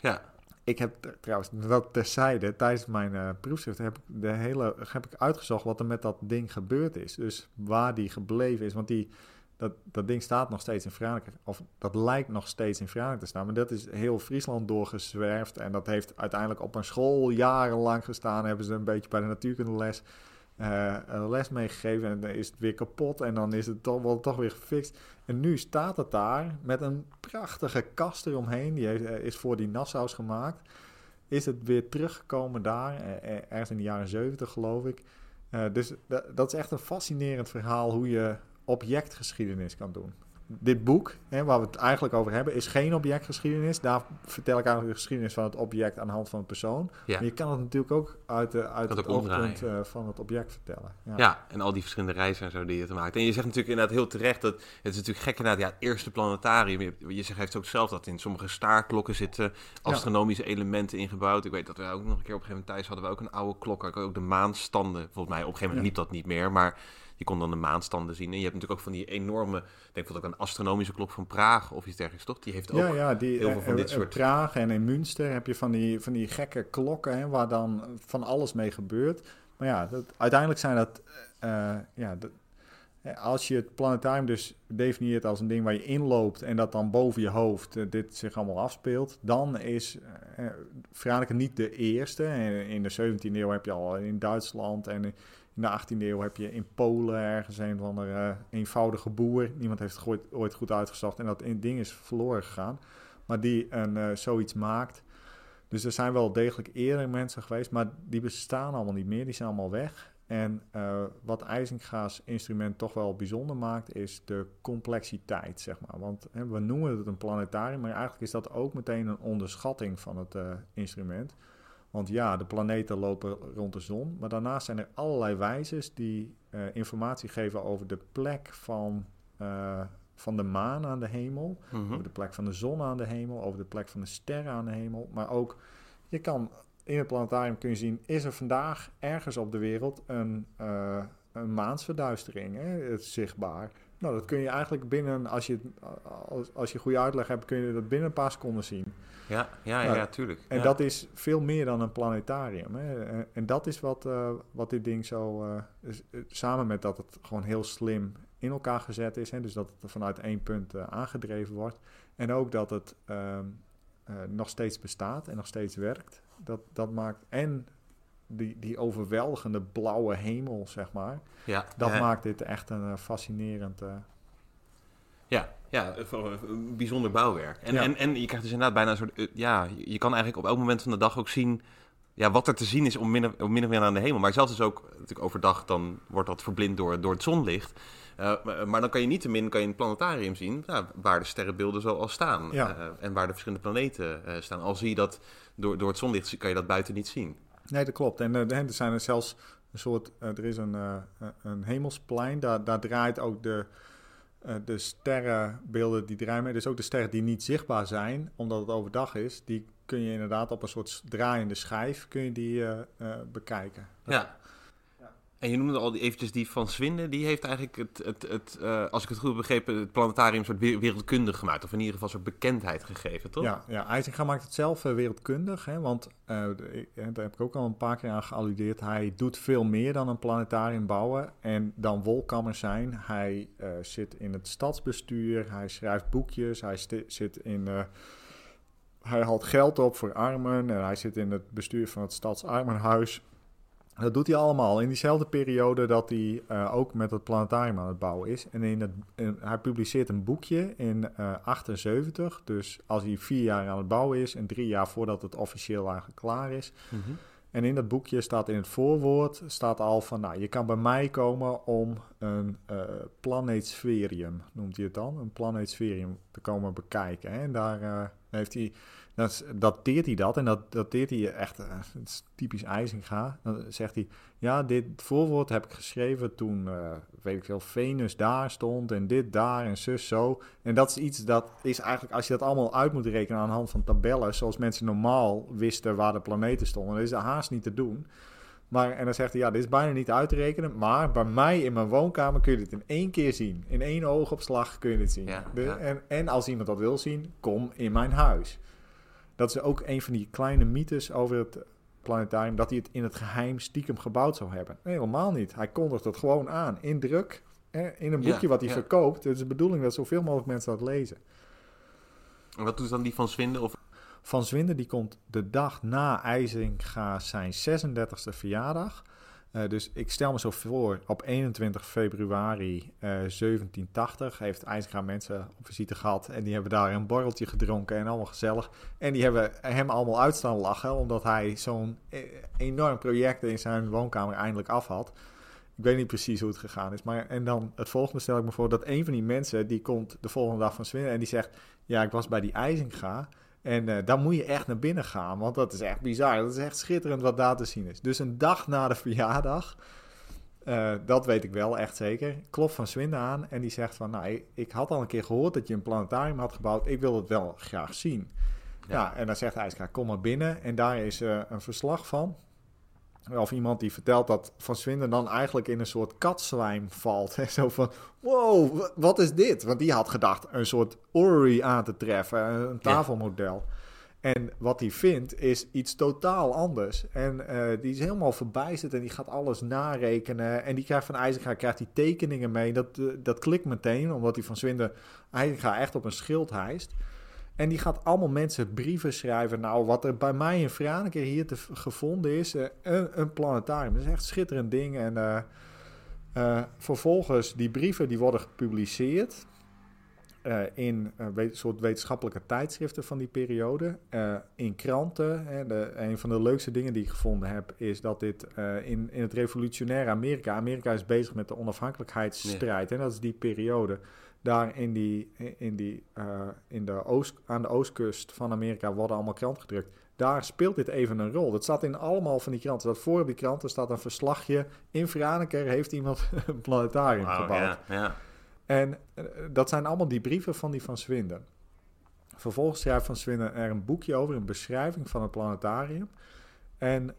Ja. Ik heb trouwens, dat terzijde, tijdens mijn eh proefschrift heb ik, de hele, heb ik uitgezocht wat er met dat ding gebeurd is. Dus waar die gebleven is. Want die, dat, dat ding staat nog steeds in Franeker. Of dat lijkt nog steeds in Franeker te staan. Maar dat is heel Friesland doorgezwerfd. En dat heeft uiteindelijk op een school jarenlang gestaan. Hebben ze een beetje bij de natuurkundeles eh, een les meegegeven. En dan is het weer kapot. En dan is het toch, toch weer gefixt. En nu staat het daar met een prachtige kast eromheen. Die eh, is voor die Nassau's gemaakt. Is het weer teruggekomen daar, eh, ergens in de jaren 70 geloof ik. Dus da- dat is echt een fascinerend verhaal hoe je objectgeschiedenis kan doen. Dit boek, hè, waar we het eigenlijk over hebben, is geen objectgeschiedenis. Daar vertel ik eigenlijk de geschiedenis van het object aan de hand van een persoon. Ja. Maar je kan het natuurlijk ook uit, de, uit het oogpunt eh, van het object vertellen. Ja. Ja, en al die verschillende reizen en zo die je te maakt. En je zegt natuurlijk inderdaad heel terecht dat het is natuurlijk gek inderdaad. Ja, het eerste planetarium. Je, je zegt heeft ook zelf dat in sommige staarklokken zitten astronomische elementen ingebouwd. Ik weet dat we ook nog een keer op een gegeven moment thuis hadden we ook een oude klok. Ook de maanstanden. Volgens mij op een gegeven moment liep dat niet meer, maar je kon dan de maanstanden zien. En je hebt natuurlijk ook van die enorme, ik denk dat ook een astronomische klok van Praag of iets dergelijks, toch? Die heeft ook Ja, ja, die, heel veel eh, van dit eh, soort- Praag en in Münster heb je van die, van die gekke klokken hè, waar dan van alles mee gebeurt. Maar ja, dat, uiteindelijk zijn dat, eh, ja, dat, Als je het planetarium dus definieert als een ding waar je inloopt en dat dan boven je hoofd dit zich allemaal afspeelt, dan is uh, Franeker niet de eerste. In de 17e eeuw heb je al in Duitsland en in de 18e eeuw heb je in Polen ergens een van de uh, eenvoudige boer. Niemand heeft het ooit, goed uitgezocht en dat ding is verloren gegaan. Maar die een, zoiets maakt. Dus er zijn wel degelijk eerder mensen geweest, maar die bestaan allemaal niet meer. Die zijn allemaal weg. En uh, wat IJzinga's instrument toch wel bijzonder maakt, is de complexiteit, zeg maar. Want hè, we noemen het een planetarium, maar eigenlijk is dat ook meteen een onderschatting van het instrument. Want ja, de planeten lopen rond de zon, maar daarnaast zijn er allerlei wijzes die uh, informatie geven over de plek van, van de maan aan de hemel, mm -hmm. over de plek van de zon aan de hemel, over de plek van de sterren aan de hemel. Maar ook, je kan in het planetarium kun je zien, is er vandaag ergens op de wereld een, uh, een maansverduistering hè, het zichtbaar. Nou, dat kun je eigenlijk binnen, als je, als, als je goede uitleg hebt, kun je dat binnen een paar seconden zien. Ja, ja, ja, Nou, ja tuurlijk. En ja. dat is veel meer dan een planetarium. Hè. En, en dat is wat, uh, wat dit ding zo, uh, is, samen met dat het gewoon heel slim in elkaar gezet is. Hè, dus dat het vanuit één punt aangedreven wordt. En ook dat het ehm, nog steeds bestaat en nog steeds werkt dat, dat maakt. En die, die overweldigende blauwe hemel, zeg maar. Ja, Dat ja, maakt dit echt een uh, fascinerend. Uh... Ja, ja, een bijzonder bouwwerk. En, Ja. en, en je krijgt dus inderdaad bijna een soort. uh, Ja, je kan eigenlijk op elk moment van de dag ook zien. Ja, wat er te zien is om min, of, om min of meer aan de hemel. Maar zelfs dus ook natuurlijk overdag, dan wordt dat verblind door, door het zonlicht. Uh, maar, dan kan je niet te min kan je in het planetarium zien waar de sterrenbeelden zoal staan. Ja. Uh, en waar de verschillende planeten uh, staan. Al zie je dat door, door het zonlicht, kan je dat buiten niet zien. Nee, dat klopt. En er zijn er zelfs een soort. er is een, een hemelsplein, daar, daar draait ook de. de sterrenbeelden die draaien dus ook de sterren die niet zichtbaar zijn, omdat het overdag is, die kun je inderdaad op een soort draaiende schijf kun je die, bekijken. Ja. En je noemde al eventjes die van Swinde. Die heeft eigenlijk, het, het, het, uh, als ik het goed heb begrepen, het planetarium soort wereldkundig gemaakt. Of in ieder geval soort bekendheid gegeven, toch? Ja, ja IJzinga maakt het zelf uh, wereldkundig. Hè, want uh, daar heb ik ook al een paar keer aan gealludeerd. Hij doet veel meer dan een planetarium bouwen. En dan wolkammer zijn. Hij zit in het stadsbestuur. Hij schrijft boekjes. Hij zit in... hij haalt geld op voor armen. En hij zit in het bestuur van het stadsarmenhuis. Dat doet hij allemaal in diezelfde periode dat hij uh, ook met het planetarium aan het bouwen is. En in het, in, hij publiceert een boekje in uh, 78. Dus als hij vier jaar aan het bouwen is en drie jaar voordat het officieel eigenlijk klaar is. Mm -hmm. En in dat boekje staat in het voorwoord staat al van, nou, je kan bij mij komen om een uh, planeetsferium, noemt hij het dan, een planeetsferium te komen bekijken. Hè? En daar heeft hij dan dateert hij dat en dat dateert hij echt, uh, het is typisch IJzinga. Dan zegt hij, ja, dit voorwoord heb ik geschreven toen, uh, weet ik veel, Venus daar stond en dit daar en zus zo. En dat is iets dat is eigenlijk, als je dat allemaal uit moet rekenen aan de hand van tabellen, zoals mensen normaal wisten waar de planeten stonden, dan is dat haast niet te doen. Maar, en dan zegt hij, ja, dit is bijna niet uit te rekenen, maar bij mij in mijn woonkamer kun je dit in één keer zien. In één oogopslag kun je dit zien. Ja, de, ja. En, en als iemand dat wil zien, kom in mijn huis. Dat is ook een van die kleine mythes over het planetarium, dat hij het in het geheim stiekem gebouwd zou hebben. Nee, helemaal niet. Hij kondigt het gewoon aan, in druk, in een boekje ja, wat hij ja. verkoopt. Het is de bedoeling dat zoveel mogelijk mensen dat lezen. En wat doet dan die van Zwinde? Of... Van Zwinde die komt de dag na IJzinga zijn 36e verjaardag. Uh, dus ik stel me zo voor, op 21 februari uh, 1780 heeft IJzinga mensen op visite gehad. En die hebben daar een borreltje gedronken en allemaal gezellig. En die hebben hem allemaal uitstaan lachen, omdat hij zo'n enorm project in zijn woonkamer eindelijk af had. Ik weet niet precies hoe het gegaan is. Maar, en dan het volgende stel ik me voor dat een van die mensen, die komt de volgende dag van Zwinnen en die zegt... Ja, ik was bij die IJzinga en uh, daar moet je echt naar binnen gaan, want dat is echt bizar. Dat is echt schitterend wat daar te zien is. Dus een dag na de verjaardag, uh, dat weet ik wel echt zeker, klopt Van Swinde aan en die zegt van... Nou, ik, ik, had al een keer gehoord dat je een planetarium had gebouwd, ik wil het wel graag zien. Ja, en dan zegt IJska, kom maar binnen en daar is uh, een verslag van... Of iemand die vertelt dat Van Swinden dan eigenlijk in een soort katzwijm valt. Hè? Zo van, wow, wat is dit? Want die had gedacht een soort orrery aan te treffen, een tafelmodel. Ja. En wat hij vindt is iets totaal anders. En eh, die is helemaal verbijsterd en die gaat alles narekenen. En die krijgt van IJzerga krijgt die tekeningen mee. Dat, eh, dat klikt meteen, omdat hij van Zwinden IJzerga echt op een schild hijst. En die gaat allemaal mensen brieven schrijven. Nou, wat er bij mij in Franeker hier te gevonden is, uh, een, een, planetarium. Dat is echt een schitterend ding. En vervolgens, die brieven die worden gepubliceerd. In een soort wetenschappelijke tijdschriften van die periode. In kranten. Hè, de, een van de leukste dingen die ik gevonden heb, is dat dit in, in het revolutionaire Amerika. Amerika is bezig met de onafhankelijkheidsstrijd. En dat is die periode. Daar in die, in die, in de oost, aan de oostkust van Amerika worden allemaal kranten gedrukt. Daar speelt dit even een rol. Dat staat in allemaal van die kranten. Dat voor die kranten staat een verslagje. In Franeker heeft iemand een planetarium wow, gebouwd. En uh, dat zijn allemaal die brieven van die Van Swinden. Vervolgens schrijft Van Swinden er een boekje over, een beschrijving van het planetarium. En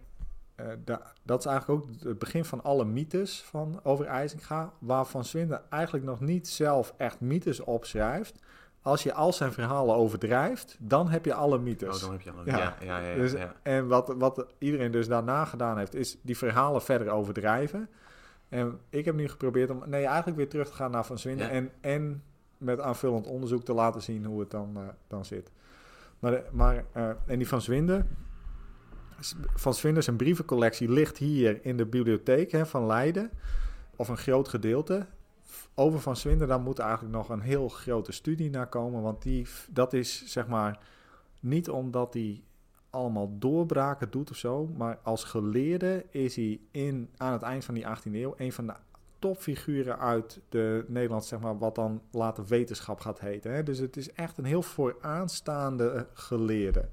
uh, da dat is eigenlijk ook het begin van alle mythes van, over IJzinga, waar Van Swinden eigenlijk nog niet zelf echt mythes opschrijft. Als je al zijn verhalen overdrijft, dan heb je alle mythes. Oh, dan heb je alle ja. Ja, ja, ja, dus, En wat, wat iedereen dus daarna gedaan heeft, is die verhalen verder overdrijven. En ik heb nu geprobeerd om nee, eigenlijk weer terug te gaan naar Van Zwinden. En, en met aanvullend onderzoek te laten zien hoe het dan, uh, dan zit. Maar, maar uh, en die Van Zwinden, Van Zwinden zijn brievencollectie ligt hier in de bibliotheek hè, van Leiden. Of een groot gedeelte. Over Van Zwinden, daar moet eigenlijk nog een heel grote studie naar komen. Want die, dat is zeg maar niet omdat hij allemaal doorbraken doet of zo. Maar als geleerde is hij in, aan het eind van die 18e eeuw een van de topfiguren uit de Nederlands, zeg maar, wat dan later wetenschap gaat heten. Hè? Dus het is echt een heel vooraanstaande eh, geleerde.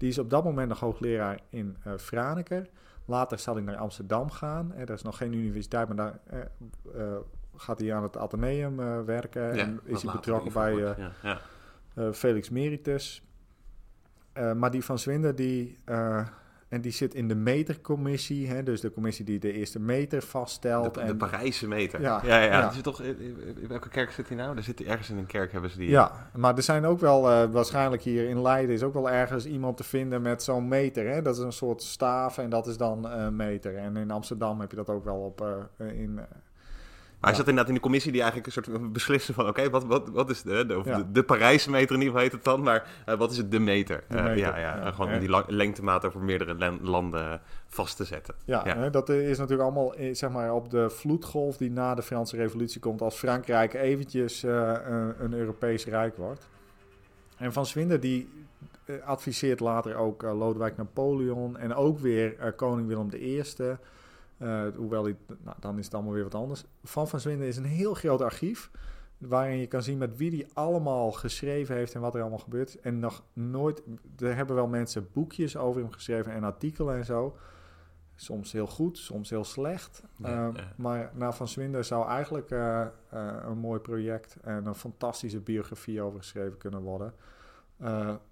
Die is op dat moment nog hoogleraar in uh, Franeker. Later zal hij naar Amsterdam gaan. Er is nog geen universiteit, maar daar uh, uh, gaat hij aan het Atheneum werken. Ja, en is hij betrokken bij ja, ja. Felix Meritus. Maar die van Zwinder, die, en die zit in de metercommissie, hè, dus de commissie die de eerste meter vaststelt. De, en, de Parijse meter. Ja, ja, ja. toch, in welke kerk zit hij nou? Er zit ergens in een kerk hebben ze die. Ja, maar er zijn ook wel, uh, waarschijnlijk hier in Leiden is ook wel ergens iemand te vinden met zo'n meter. Hè? Dat is een soort staaf en dat is dan een meter. En in Amsterdam heb je dat ook wel op in maar hij zat inderdaad in de commissie die eigenlijk een soort beslissen van... oké, wat, wat, wat is de, de, ja. de, Parijse meter in ieder geval heet het dan... maar uh, wat is het de meter? De meter. Uh, ja, ja, ja, gewoon om die lengtemaat over meerdere landen vast te zetten. Ja, hè, dat is natuurlijk allemaal zeg maar, op de vloedgolf die na de Franse revolutie komt... als Frankrijk eventjes een, een Europees rijk wordt. En Van Zwinder die adviseert later ook Lodewijk Napoleon... en ook weer koning Willem I... Uh, hoewel, die, nou, dan is het allemaal weer wat anders. Van Van Zwinden is een heel groot archief. Waarin je kan zien met wie die allemaal geschreven heeft en wat er allemaal gebeurt. En nog nooit. Er hebben wel mensen boekjes over hem geschreven en artikelen en zo. Soms heel goed, soms heel slecht. Uh, ja. Maar naar Van Zwinden zou eigenlijk uh, een mooi project en een fantastische biografie over geschreven kunnen worden.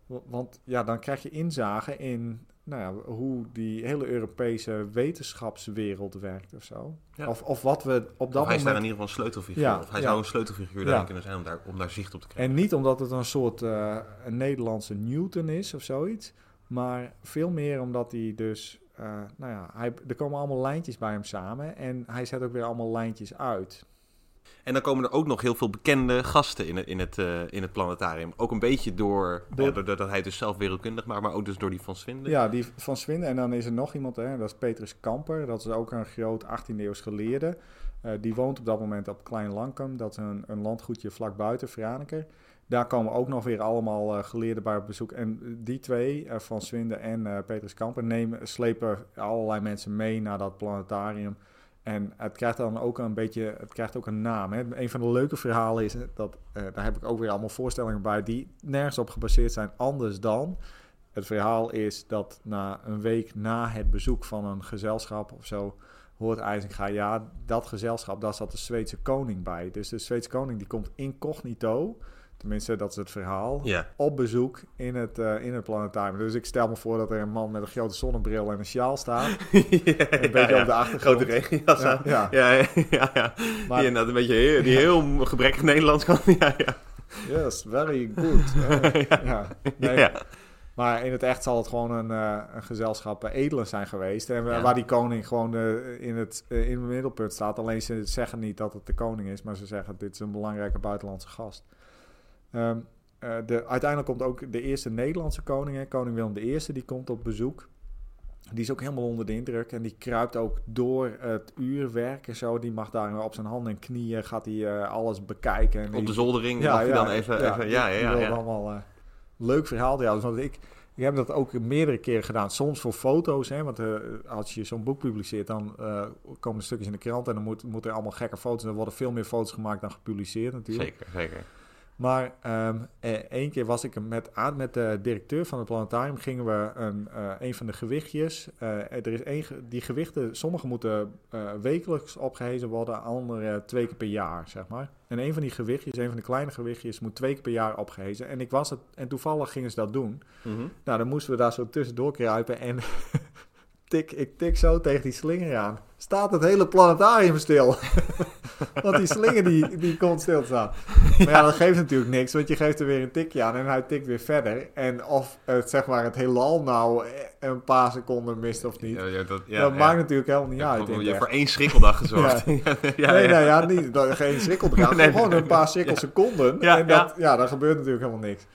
want ja, dan krijg je inzage in nou ja, hoe die hele Europese wetenschapswereld werkt of zo. Ja. Of, of wat we op dat of hij moment... is daar in ieder geval een sleutelfiguur. Ja, of hij ja. zou een sleutelfiguur daarin kunnen zijn om daar, om daar zicht op te krijgen. En niet omdat het een soort uh, een Nederlandse Newton is of zoiets. Maar veel meer omdat hij dus... Uh, nou ja, hij, er komen allemaal lijntjes bij hem samen. En hij zet ook weer allemaal lijntjes uit. En dan komen er ook nog heel veel bekende gasten in het, in het, uh, in het planetarium. Ook een beetje door, door... Ja, doordat hij dus zelf wereldkundig maakt, maar ook dus door die van Swinden. Ja, die van Swinden. En dan is er nog iemand, hè, dat is Petrus Kamper. Dat is ook een groot 18e-eeuws geleerde. Uh, die woont op dat moment op Klein Lankum. Dat is een, een landgoedje vlak buiten Franeker. Daar komen ook nog weer allemaal uh, geleerden bij op bezoek. En die twee, uh, Van Swinden en Petrus Kamper, nemen, slepen allerlei mensen mee naar dat planetarium. En het krijgt dan ook een beetje, het krijgt ook een naam. Hè. Een van de leuke verhalen is dat, uh, daar heb ik ook weer allemaal voorstellingen bij die nergens op gebaseerd zijn, anders dan. Het verhaal is dat na een week na het bezoek van een gezelschap of zo, hoort IJzinga, ja, dat gezelschap, daar zat de Zweedse koning bij. Dus de Zweedse koning die komt incognito, tenminste dat is het verhaal, op bezoek in het, uh, in het planetarium. Dus ik stel me voor dat er een man met een grote zonnebril en een sjaal staat. ja, een beetje ja, op de achtergrond. Grote regenjas Ja, ja. Ja, ja. Maar- die inderdaad een beetje heel, die heel gebrekkig Nederlands kan. Ja, ja. Yes, very good. Ja. Nee. Maar in het echt zal het gewoon een, uh, een gezelschap edelen zijn geweest. En waar die koning gewoon eh, in, het, eh, in het middelpunt staat. Alleen ze zeggen niet dat het de koning is, maar ze zeggen dit is een belangrijke buitenlandse gast. Ehm, eh, de, uiteindelijk komt ook de eerste Nederlandse koning, hè, koning Willem I, die komt op bezoek. Die is ook helemaal onder de indruk en die kruipt ook door het uurwerk en zo. Die mag daar op zijn handen en knieën, gaat hij eh, alles bekijken. En Op die- de zoldering mag je dan even... Ja, even, ja, ja, ja, ja. allemaal eh, leuk verhaal. Ja, want ik, ik heb dat ook meerdere keren gedaan. Soms voor foto's, hè, want als je zo'n boek publiceert, dan komen stukjes in de krant en dan moet, moeten er allemaal gekke foto's. Er worden veel meer foto's gemaakt dan gepubliceerd natuurlijk. Zeker, zeker. Maar eh, één keer was ik met, met de directeur van het planetarium. Gingen we een, eh, een van de gewichtjes. eh, er is één, die gewichten, sommige moeten eh, wekelijks opgehezen worden, andere twee keer per jaar, zeg maar. En een van die gewichtjes, een van de kleine gewichtjes, moet twee keer per jaar opgehezen. En ik was het, en toevallig gingen ze dat doen. Mhm. Nou, dan moesten we daar zo tussendoor kruipen en tik, ik tik zo tegen die slinger aan. Staat het hele planetarium stil. want die slinger die, die komt stilstaan. Maar ja, dat geeft natuurlijk niks, want je geeft er weer een tikje aan en hij tikt weer verder. En of het, zeg maar, het heelal nou een paar seconden mist of niet, Ja, ja, dat ja, dat maakt natuurlijk helemaal niet Ja, uit. Je hebt voor één schrikkeldag gezorgd. nee, ja. nee, ja, niet, dat, geen schrikkeldraad, Nee, gewoon nee, een paar schrikkelseconden. Ja, en dat, ja. dan gebeurt natuurlijk helemaal niks.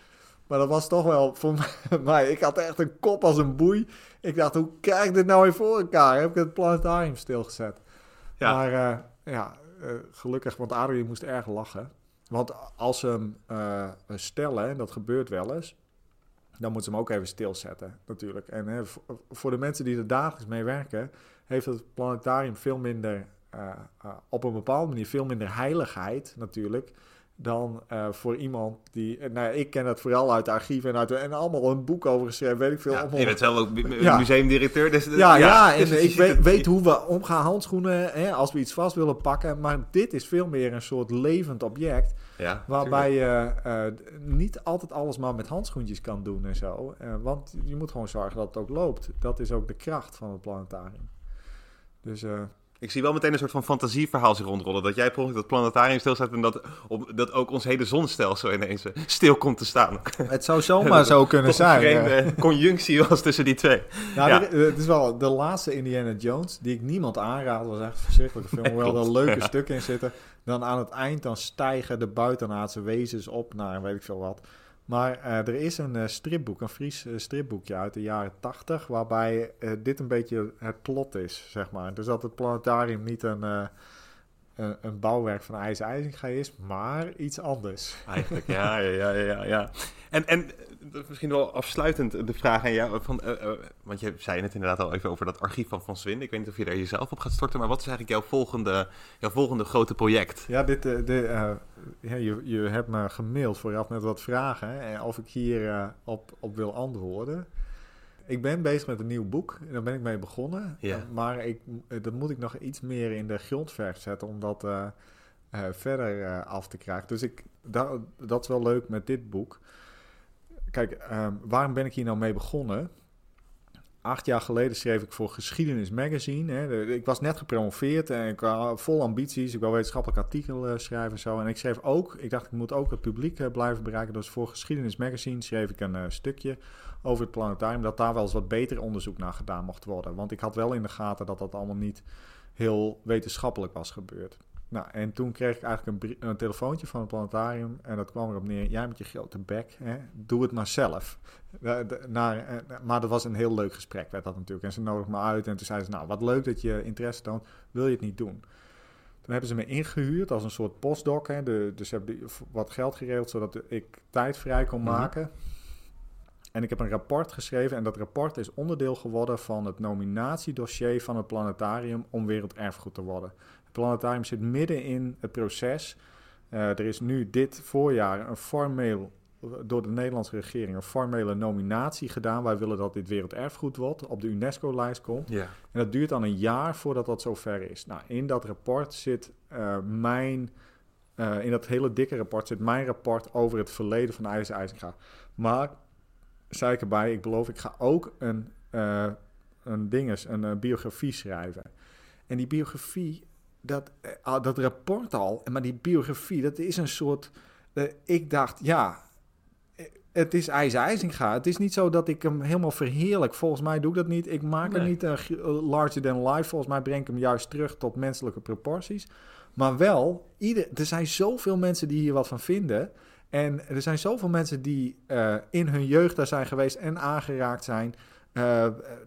Maar dat was toch wel voor mij, ik had echt een kop als een boei. Ik dacht, hoe krijg ik dit nou weer voor elkaar? Heb ik het planetarium stilgezet. Ja. Maar eh, ja, eh, gelukkig, want Adrie moest erg lachen. Want als ze hem eh, stellen, en dat gebeurt wel eens, dan moeten ze hem ook even stilzetten, natuurlijk. En hè, voor, de mensen die er dagelijks mee werken, heeft het planetarium veel minder, op een bepaalde manier, veel minder heiligheid, natuurlijk. Dan eh, voor iemand die. eh, Nou, ik ken het vooral uit de archieven en, uit, en allemaal een boek over geschreven, weet ik veel. Ja, allemaal- je bent zelf ook Ja. museumdirecteur. Dus, ja, ja, dus en je ik weet, weet hoe we omgaan handschoenen hè, als we iets vast willen pakken. Maar dit is veel meer een soort levend object. Ja, Waarbij je eh, niet altijd alles maar met handschoentjes kan doen en zo. Want je moet gewoon zorgen dat het ook loopt. Dat is ook de kracht van het planetarium. Dus Ik zie wel meteen een soort van fantasieverhaal zich rondrollen. Dat jij per dat planetarium stilzet en dat, op, dat ook ons hele zonnestelsel ineens eh, stil komt te staan. het zou zomaar zo kunnen een zijn. vreemde eh. conjunctie was tussen die twee. Nou, Ja. dit- het is wel de laatste Indiana Jones die ik niemand aanraad. was echt een verschrikkelijke film. Nee, Hoewel er klopt. leuke Ja. stukken in zitten. Dan aan het eind dan stijgen de buitenaardse wezens op naar weet ik veel wat. Maar eh, er is een eh, stripboek, een Fries eh, stripboekje uit de jaren tachtig... waarbij dit een beetje het plot is, zeg maar. Dus dat het planetarium niet een, een, een bouwwerk van IJs IJzinga is, maar iets anders. Eigenlijk, ja, ja, ja, ja. ja. En, en misschien wel afsluitend de vraag aan jou. Van, eh, eh, want je zei het inderdaad al even over dat archief van Van Swin. Ik weet niet of je daar jezelf op gaat storten, maar wat is eigenlijk jouw volgende, jouw volgende grote project? Ja, dit, eh, de, eh, ja, je, je hebt me gemaild vooraf met wat vragen. Hè, en of ik hier eh, op, op wil antwoorden. Ik ben bezig met een nieuw boek. En daar ben ik mee begonnen. Ja. Eh, maar ik, eh, dat moet ik nog iets meer in de grondverf zetten om dat eh, eh, verder eh, af te krijgen. Dus ik, dat, dat is wel leuk met dit boek. Kijk, ehm, waarom ben ik hier nou mee begonnen? Acht jaar geleden schreef ik voor Geschiedenis Magazine. Hè. Ik was net gepromoveerd en ik was vol ambities. Ik wil wetenschappelijk artikel eh, schrijven en zo. En ik schreef ook, ik dacht ik moet ook het publiek eh, blijven bereiken. Dus voor Geschiedenis Magazine schreef ik een eh, stukje over het planetarium. Dat daar wel eens wat beter onderzoek naar gedaan mocht worden. Want ik had wel in de gaten dat dat allemaal niet heel wetenschappelijk was gebeurd. Nou, en toen kreeg ik eigenlijk een, een telefoontje van het planetarium. En dat kwam erop neer, jij met je grote bek, hè, doe het maar zelf. Eh, de- naar, maar dat was een heel leuk gesprek, werd dat natuurlijk. En ze nodigden me uit en toen zeiden ze, nou, wat leuk dat je interesse toont, wil je het niet doen? Toen hebben ze me ingehuurd als een soort postdoc. Hè, de, dus ze hebben die- wat geld geregeld zodat ik tijd vrij kon Mhm. maken. En ik heb een rapport geschreven en dat rapport is onderdeel geworden van het nominatiedossier van het planetarium om werelderfgoed te worden. Planetarium zit midden in het proces. Eh, er is nu dit voorjaar een formeel, door de Nederlandse regering, een formele nominatie gedaan. Wij willen dat dit werelderfgoed wordt, op de UNESCO-lijst komt. Ja. En dat duurt dan een jaar voordat dat zover is. Nou, in dat rapport zit eh, mijn, eh, in dat hele dikke rapport zit mijn rapport over het verleden van IJzer IJzinga. Maar, zei ik erbij, ik beloof, ik ga ook een, eh, een dinges, een biografie schrijven. En die biografie, dat, eh, dat rapport al, maar die biografie, dat is een soort, eh, ik dacht, ja, eh, het is IJs IJzinga. Het is niet zo dat ik hem helemaal verheerlijk. Volgens mij doe ik dat niet. Ik maak Nee. er niet larger than life. Volgens mij breng ik hem juist terug tot menselijke proporties. Maar wel, ieder, er zijn zoveel mensen die hier wat van vinden. En er zijn zoveel mensen die in hun jeugd daar zijn geweest en aangeraakt zijn. Eh,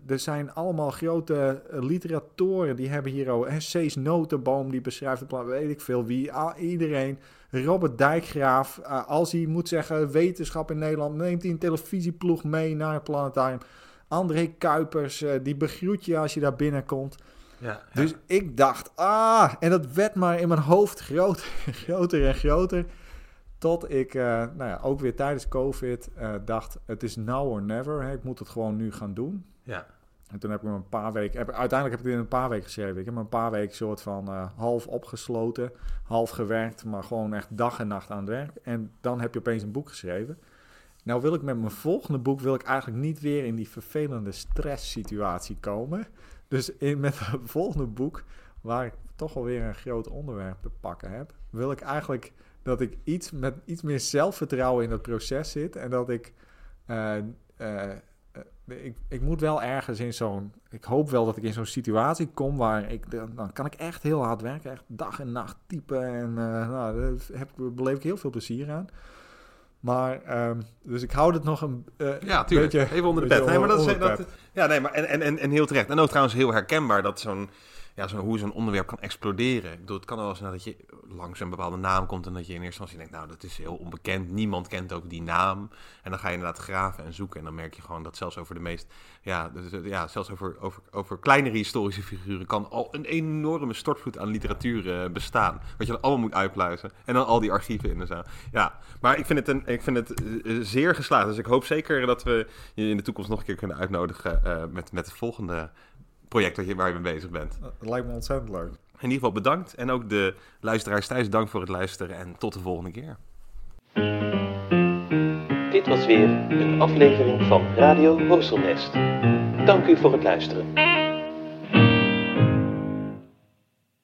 er zijn allemaal grote eh, literatoren die hebben hier hè, Cees Notenboom die beschrijft het plan, weet ik veel wie. Iedereen. Robert Dijkgraaf, eh, als hij moet zeggen wetenschap in Nederland, neemt hij een televisieploeg mee naar het planetarium. André Kuipers, die begroet je als je daar binnenkomt. Ja, Dus ik dacht, ah, en dat werd maar in mijn hoofd groter, groter en groter. Tot ik, eh, nou ja, ook weer tijdens COVID eh, dacht, het is now or never. Hè, ik moet het gewoon nu gaan doen. ja. En toen heb ik me een paar weken, heb, uiteindelijk heb ik het in een paar weken geschreven. Ik heb me een paar weken soort van eh, half opgesloten, half gewerkt, maar gewoon echt dag en nacht aan het werk. En dan heb je opeens een boek geschreven. Nou wil ik met mijn volgende boek, wil ik eigenlijk niet weer in die vervelende stresssituatie komen. Dus in, met het volgende boek, waar ik toch alweer een groot onderwerp te pakken heb, wil ik eigenlijk dat ik iets met iets meer zelfvertrouwen in het proces zit. En dat ik, eh, eh, eh, ik, ik moet wel ergens in zo'n, ik hoop wel dat ik in zo'n situatie kom waar ik, dan kan ik echt heel hard werken, echt dag en nacht typen en eh, nou, daar heb, ik- beleef ik heel veel plezier aan. Maar, ehm, dus ik hou het nog een Ja, tuurlijk. beetje- Even onder de pet. Nee, maar dat is, dat, ja, nee, maar en, en, en, en heel terecht. En ook trouwens heel herkenbaar dat zo'n, ja, zo'n, hoe zo'n onderwerp kan exploderen. Ik het kan wel nou dat je langs een bepaalde naam komt en dat je in eerste instantie denkt, nou, dat is heel onbekend. Niemand kent ook die naam. En dan ga je inderdaad graven en zoeken. En dan merk je gewoon dat zelfs over de meest, ja, eh, ja zelfs over, over, over kleinere historische figuren kan al een enorme stortvloed aan literatuur eh, bestaan. Wat je dan allemaal moet uitpluizen. En dan al die archieven in de zaal. Ja, maar ik vind het, een, ik vind het eh, zeer geslaagd. Dus ik hoop zeker dat we je in de toekomst nog een keer kunnen uitnodigen eh, met, met het volgende project dat je, waar je mee bezit bent. Dat lijkt me ontzettend leuk. In ieder geval bedankt. En ook de luisteraars thuis, dank voor het luisteren. En tot de volgende keer. Dit was weer een aflevering van Radio Horselnest. Dank u voor het luisteren.